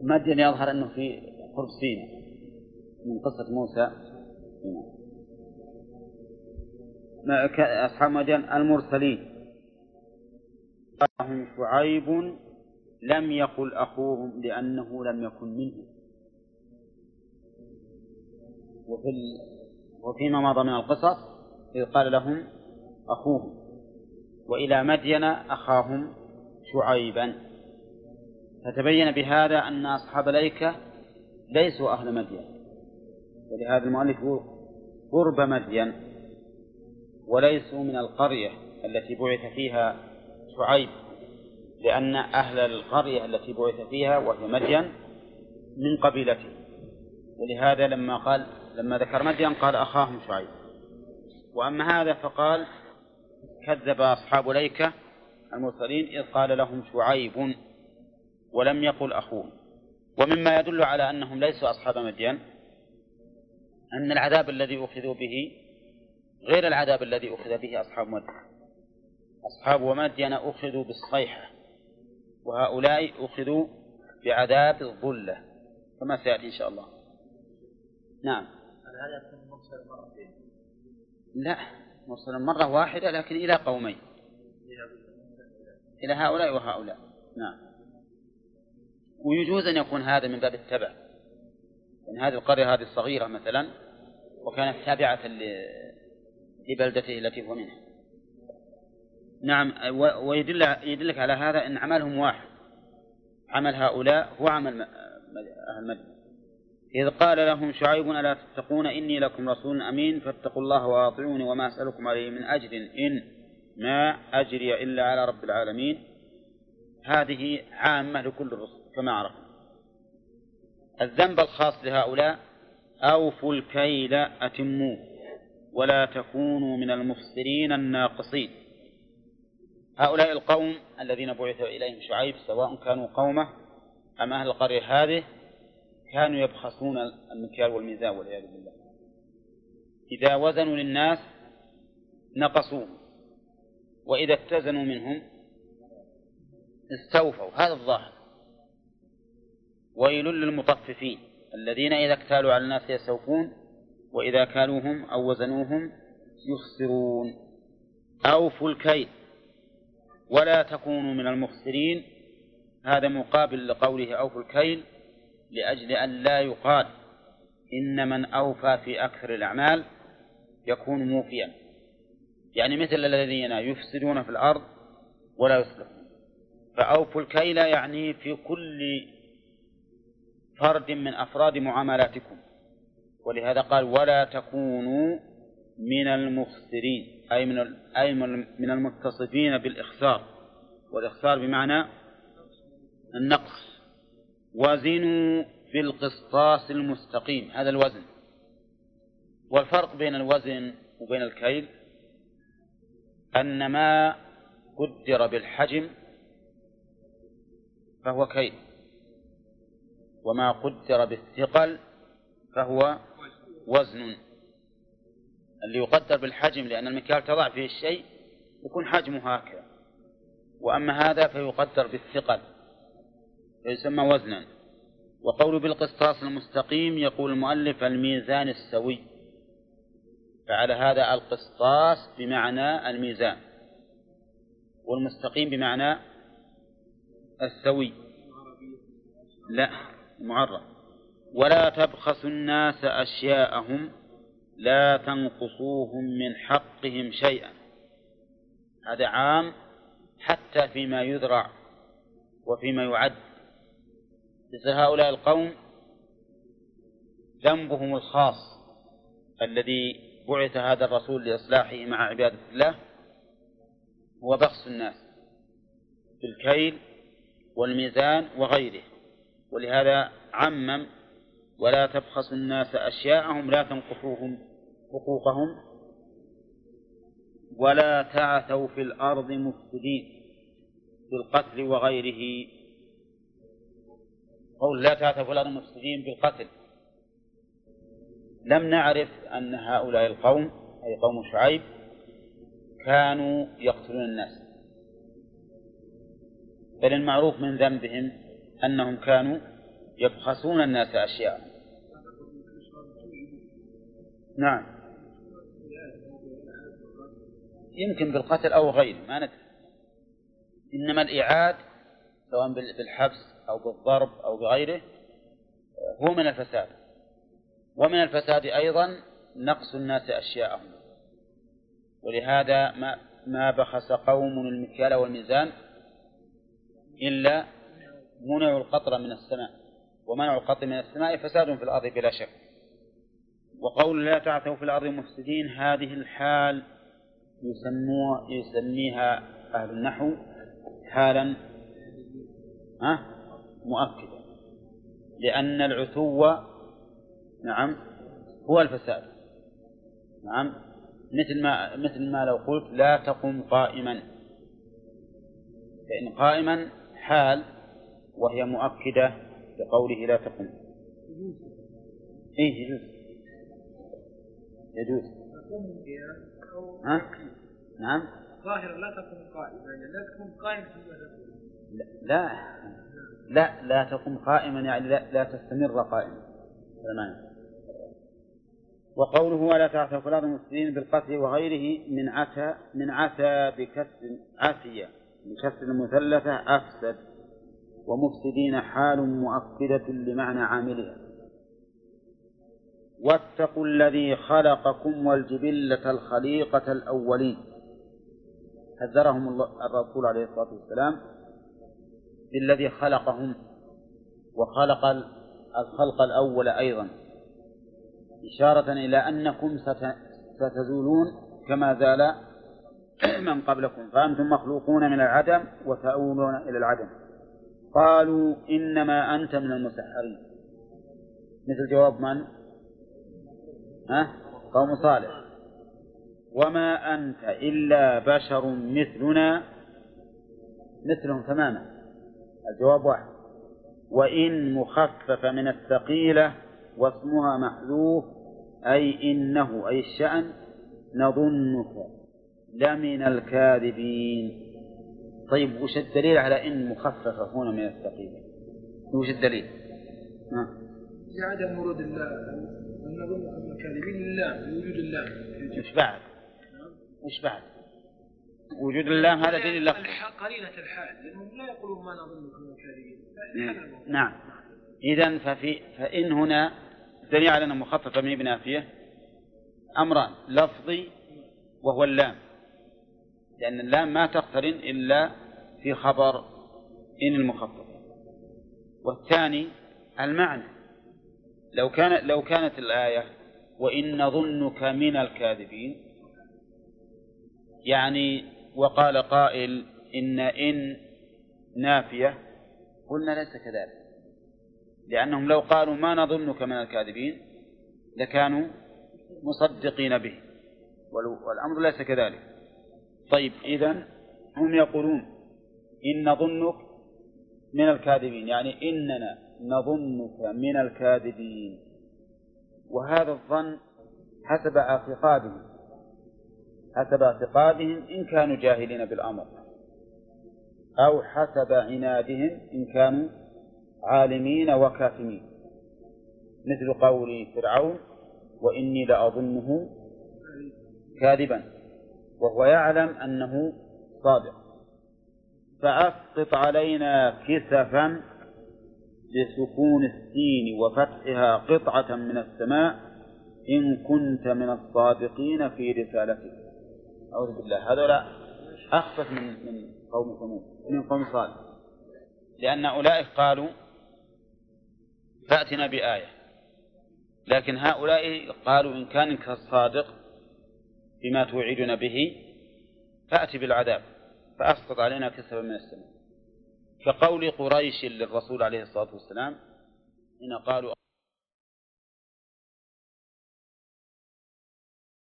A: مدين يظهر أنه في قرب سيناء من قصة موسى. أصحاب مدين المرسلين. لهم شعيب لم يقل أخوهم لأنه لم يكن منهم. وفي ال... وفيما مضى من القصص إذ قال لهم أخوهم. وإلى مدين أخاهم شعيبا. فتبين بهذا أن أصحاب الأيكة ليسوا أهل مدين. ولهذا المؤلف قرب مدين. وليسوا من القرية التي بعث فيها شعيب لأن أهل القرية التي بعث فيها وهي مدين من قبيلته. ولهذا لما قال لما ذكر مدين قال أخاهم شعيب. وأما هذا فقال كذب أصحاب ليكة المرسلين إذ قال لهم شعيب ولم يقل أخوهم. ومما يدل على أنهم ليسوا أصحاب مدين أن العذاب الذي أخذوا به غير العذاب الذي أخذ به أصحاب مدين أصحاب مدين أخذوا بالصيحة وهؤلاء أخذوا بعذاب الظلة. كما سيأتي إن شاء الله. نعم.
D: مرسل مرتين؟
A: لا مرسلا مرة واحدة لكن إلى قومين. إلى هؤلاء وهؤلاء. نعم. ويجوز أن يكون هذا من باب التبع. يعني هذه القرية هذه الصغيرة مثلا وكانت تابعة لبلدته التي هو منها. نعم ويدل يدلك على هذا أن عملهم واحد. عمل هؤلاء هو عمل أهل مدينة. إذ قال لهم شعيب ألا تتقون إني لكم رسول أمين؟ فاتقوا الله وأطيعوني وما أسألكم عليه من أجر إن ما أجري إلا على رب العالمين. هذه عامة لكل الرسل كما عرفنا الذنب الخاص لهؤلاء أوفوا الكيل أتموه. ولا تكونوا من المفسرين الناقصين. هؤلاء القوم الذين بعث إليهم شعيب سواء كانوا قومه أم أهل القرية هذه كانوا يبخسون المكيال والميزان والعياذ بالله. إذا وزنوا للناس نقصوه وإذا اتزنوا منهم استوفوا. هذا الظاهر. ويل للمطففين الذين إذا اكتالوا على الناس يستوفون وإذا كالوهم أو وزنوهم يخسرون. أوفوا الكيل. ولا تكونوا من المخسرين. هذا مقابل لقوله أوفوا الكيل لأجل أن لا يقال إن من أوفى في أكثر الأعمال يكون موفيا. يعني مثل الذين يفسدون في الأرض ولا يصلحون. فأوفوا الكيل يعني في كل فرد من أفراد معاملاتكم. ولهذا قال ولا تكونوا من المخسرين أي من أي من المتصفين بالإخسار. والإخسار بمعنى النقص. وزنوا بالقسطاس المستقيم هذا الوزن. والفرق بين الوزن وبين الكيل أن ما قدر بالحجم فهو كيل وما قدر بالثقل فهو وزن. اللي يقدر بالحجم لأن المكيال تضع فيه الشيء يكون حجمه هكذا. وأما هذا فيقدر بالثقل فيسمى وزنا. وقول بالقسطاس المستقيم يقول المؤلف الميزان السوي. فعلى هذا القسطاس بمعنى الميزان. والمستقيم بمعنى السوي. لا معرف ولا تبخسوا الناس أشياءهم لا تنقصوهم من حقهم شيئا. هذا عام حتى فيما يذرع وفيما يعد. مثل هؤلاء القوم ذنبهم الخاص الذي بعث هذا الرسول لإصلاحه مع عبادة الله هو بخس الناس بالكيل والميزان وغيره. ولهذا عمم ولا تبخسوا الناس أشياءهم لا تنقصوهم حقوقهم ولا تعثوا في الأرض مفسدين بالقتل وغيره. قول لا تعثوا في الأرض مفسدين بالقتل. لم نعرف أن هؤلاء القوم أي قوم شعيب كانوا يقتلون الناس. بل المعروف من ذنبهم أنهم كانوا يبخسون الناس أشياء. نعم. يمكن بالقتل أو غيره ما ندري. إنما الإعاد سواء بالحبس أو بالضرب أو بغيره هو من الفساد. ومن الفساد أيضا نقص الناس أشياءهم. ولهذا ما ما بخس قوم المكيال والميزان إلا منعوا القطر من السماء. ومنع القطر من السماء فساد في الأرض بلا شك. وقول لا تعثوا في الأرض مفسدين هذه الحال يسموها يسميها أهل النحو حالا مؤكدة. لأن العتو نعم هو الفساد. نعم؟ مثل ما مثل ما لو قلت لا تقم قائما. فإن قائما حال وهي مؤكدة لقوله لا تقم. إيه يجوز. يجوز. ها؟ نعم.
F: ظاهرا لا تقم قائما يعني لا تكون قائما
A: لا لا لا تقم قائما يعني لا, لا تستمر قائما. معنى وقوله ولا تعثوا في الأرض مفسدين بالقتل وغيره من عتى من عتى بكسر عتية بكسر المثلثة أفسد ومفسدين حال مؤكدة لمعنى عاملها. واتقوا الذي خلقكم والجبلة الخليقة الأولين. حذرهم الرسول عليه الصلاة والسلام بالذي خلقهم وخلق الخلق الأول أيضا إشارة إلى أنكم ستزولون كما زال من قبلكم. فأنتم مخلوقون من العدم وتؤولون إلى العدم. قالوا إنما أنت من المسحرين. مثل جواب من؟ ها؟ قوم صالح. وما أنت إلا بشر مثلنا مثلهم تماما. الجواب واحد. وإن مخفف من الثقيلة واسمها محذوف أي إنه أي الشأن نظنك لمن الكاذبين. طيب وش الدليل على إن مخففة هنا من الثقيلة؟ وش الدليل؟ ها.
F: لعدم ورود الله الكاذبين اللام لوجود اللام
A: وش بعد؟ وش بعد؟ وجود اللام هذا دليل لك.
F: قرينة الحال لأنهم لا يقولون ما نظنك من الكاذبين
A: نعم. إذا ففي فإن هنا دليل على أنه مخففة من بنافية أمران لفظي وهو اللام. لأن اللام ما تقترن إلا في خبر إن المخفف والثاني المعنى. لو كان لو كانت الآية وإن نظنك من الكاذبين يعني وقال قائل إن إن نافية قلنا ليس كذلك. لأنهم لو قالوا ما نظنك من الكاذبين لكانوا مصدقين به. والأمر ليس كذلك. طيب إذا هم يقولون إن نظنك من الكاذبين يعني إننا نظنك من الكاذبين. وهذا الظن حسب اعتقادهم حسب اعتقادهم إن كانوا جاهلين بالأمر أو حسب عنادهم إن كانوا عالمين وكاتمين مثل قول فرعون وإني لأظنه كاذبا وهو يعلم أنه صادق. فأسقط علينا كسفا بسكون السين وفتحها قطعة من السماء إن كنت من الصادقين في رسالتك. أعوذ بالله. هذولا أخفف من من قوم ثمود. من قوم صالح. لأن أولئك قالوا فأتنا بآية. لكن هؤلاء قالوا إن كانك الصادق بما توعدنا به فأتي بالعذاب. فأسقط علينا كسبا من السماء. كقول قريش للرسول عليه الصلاة والسلام حين قالوا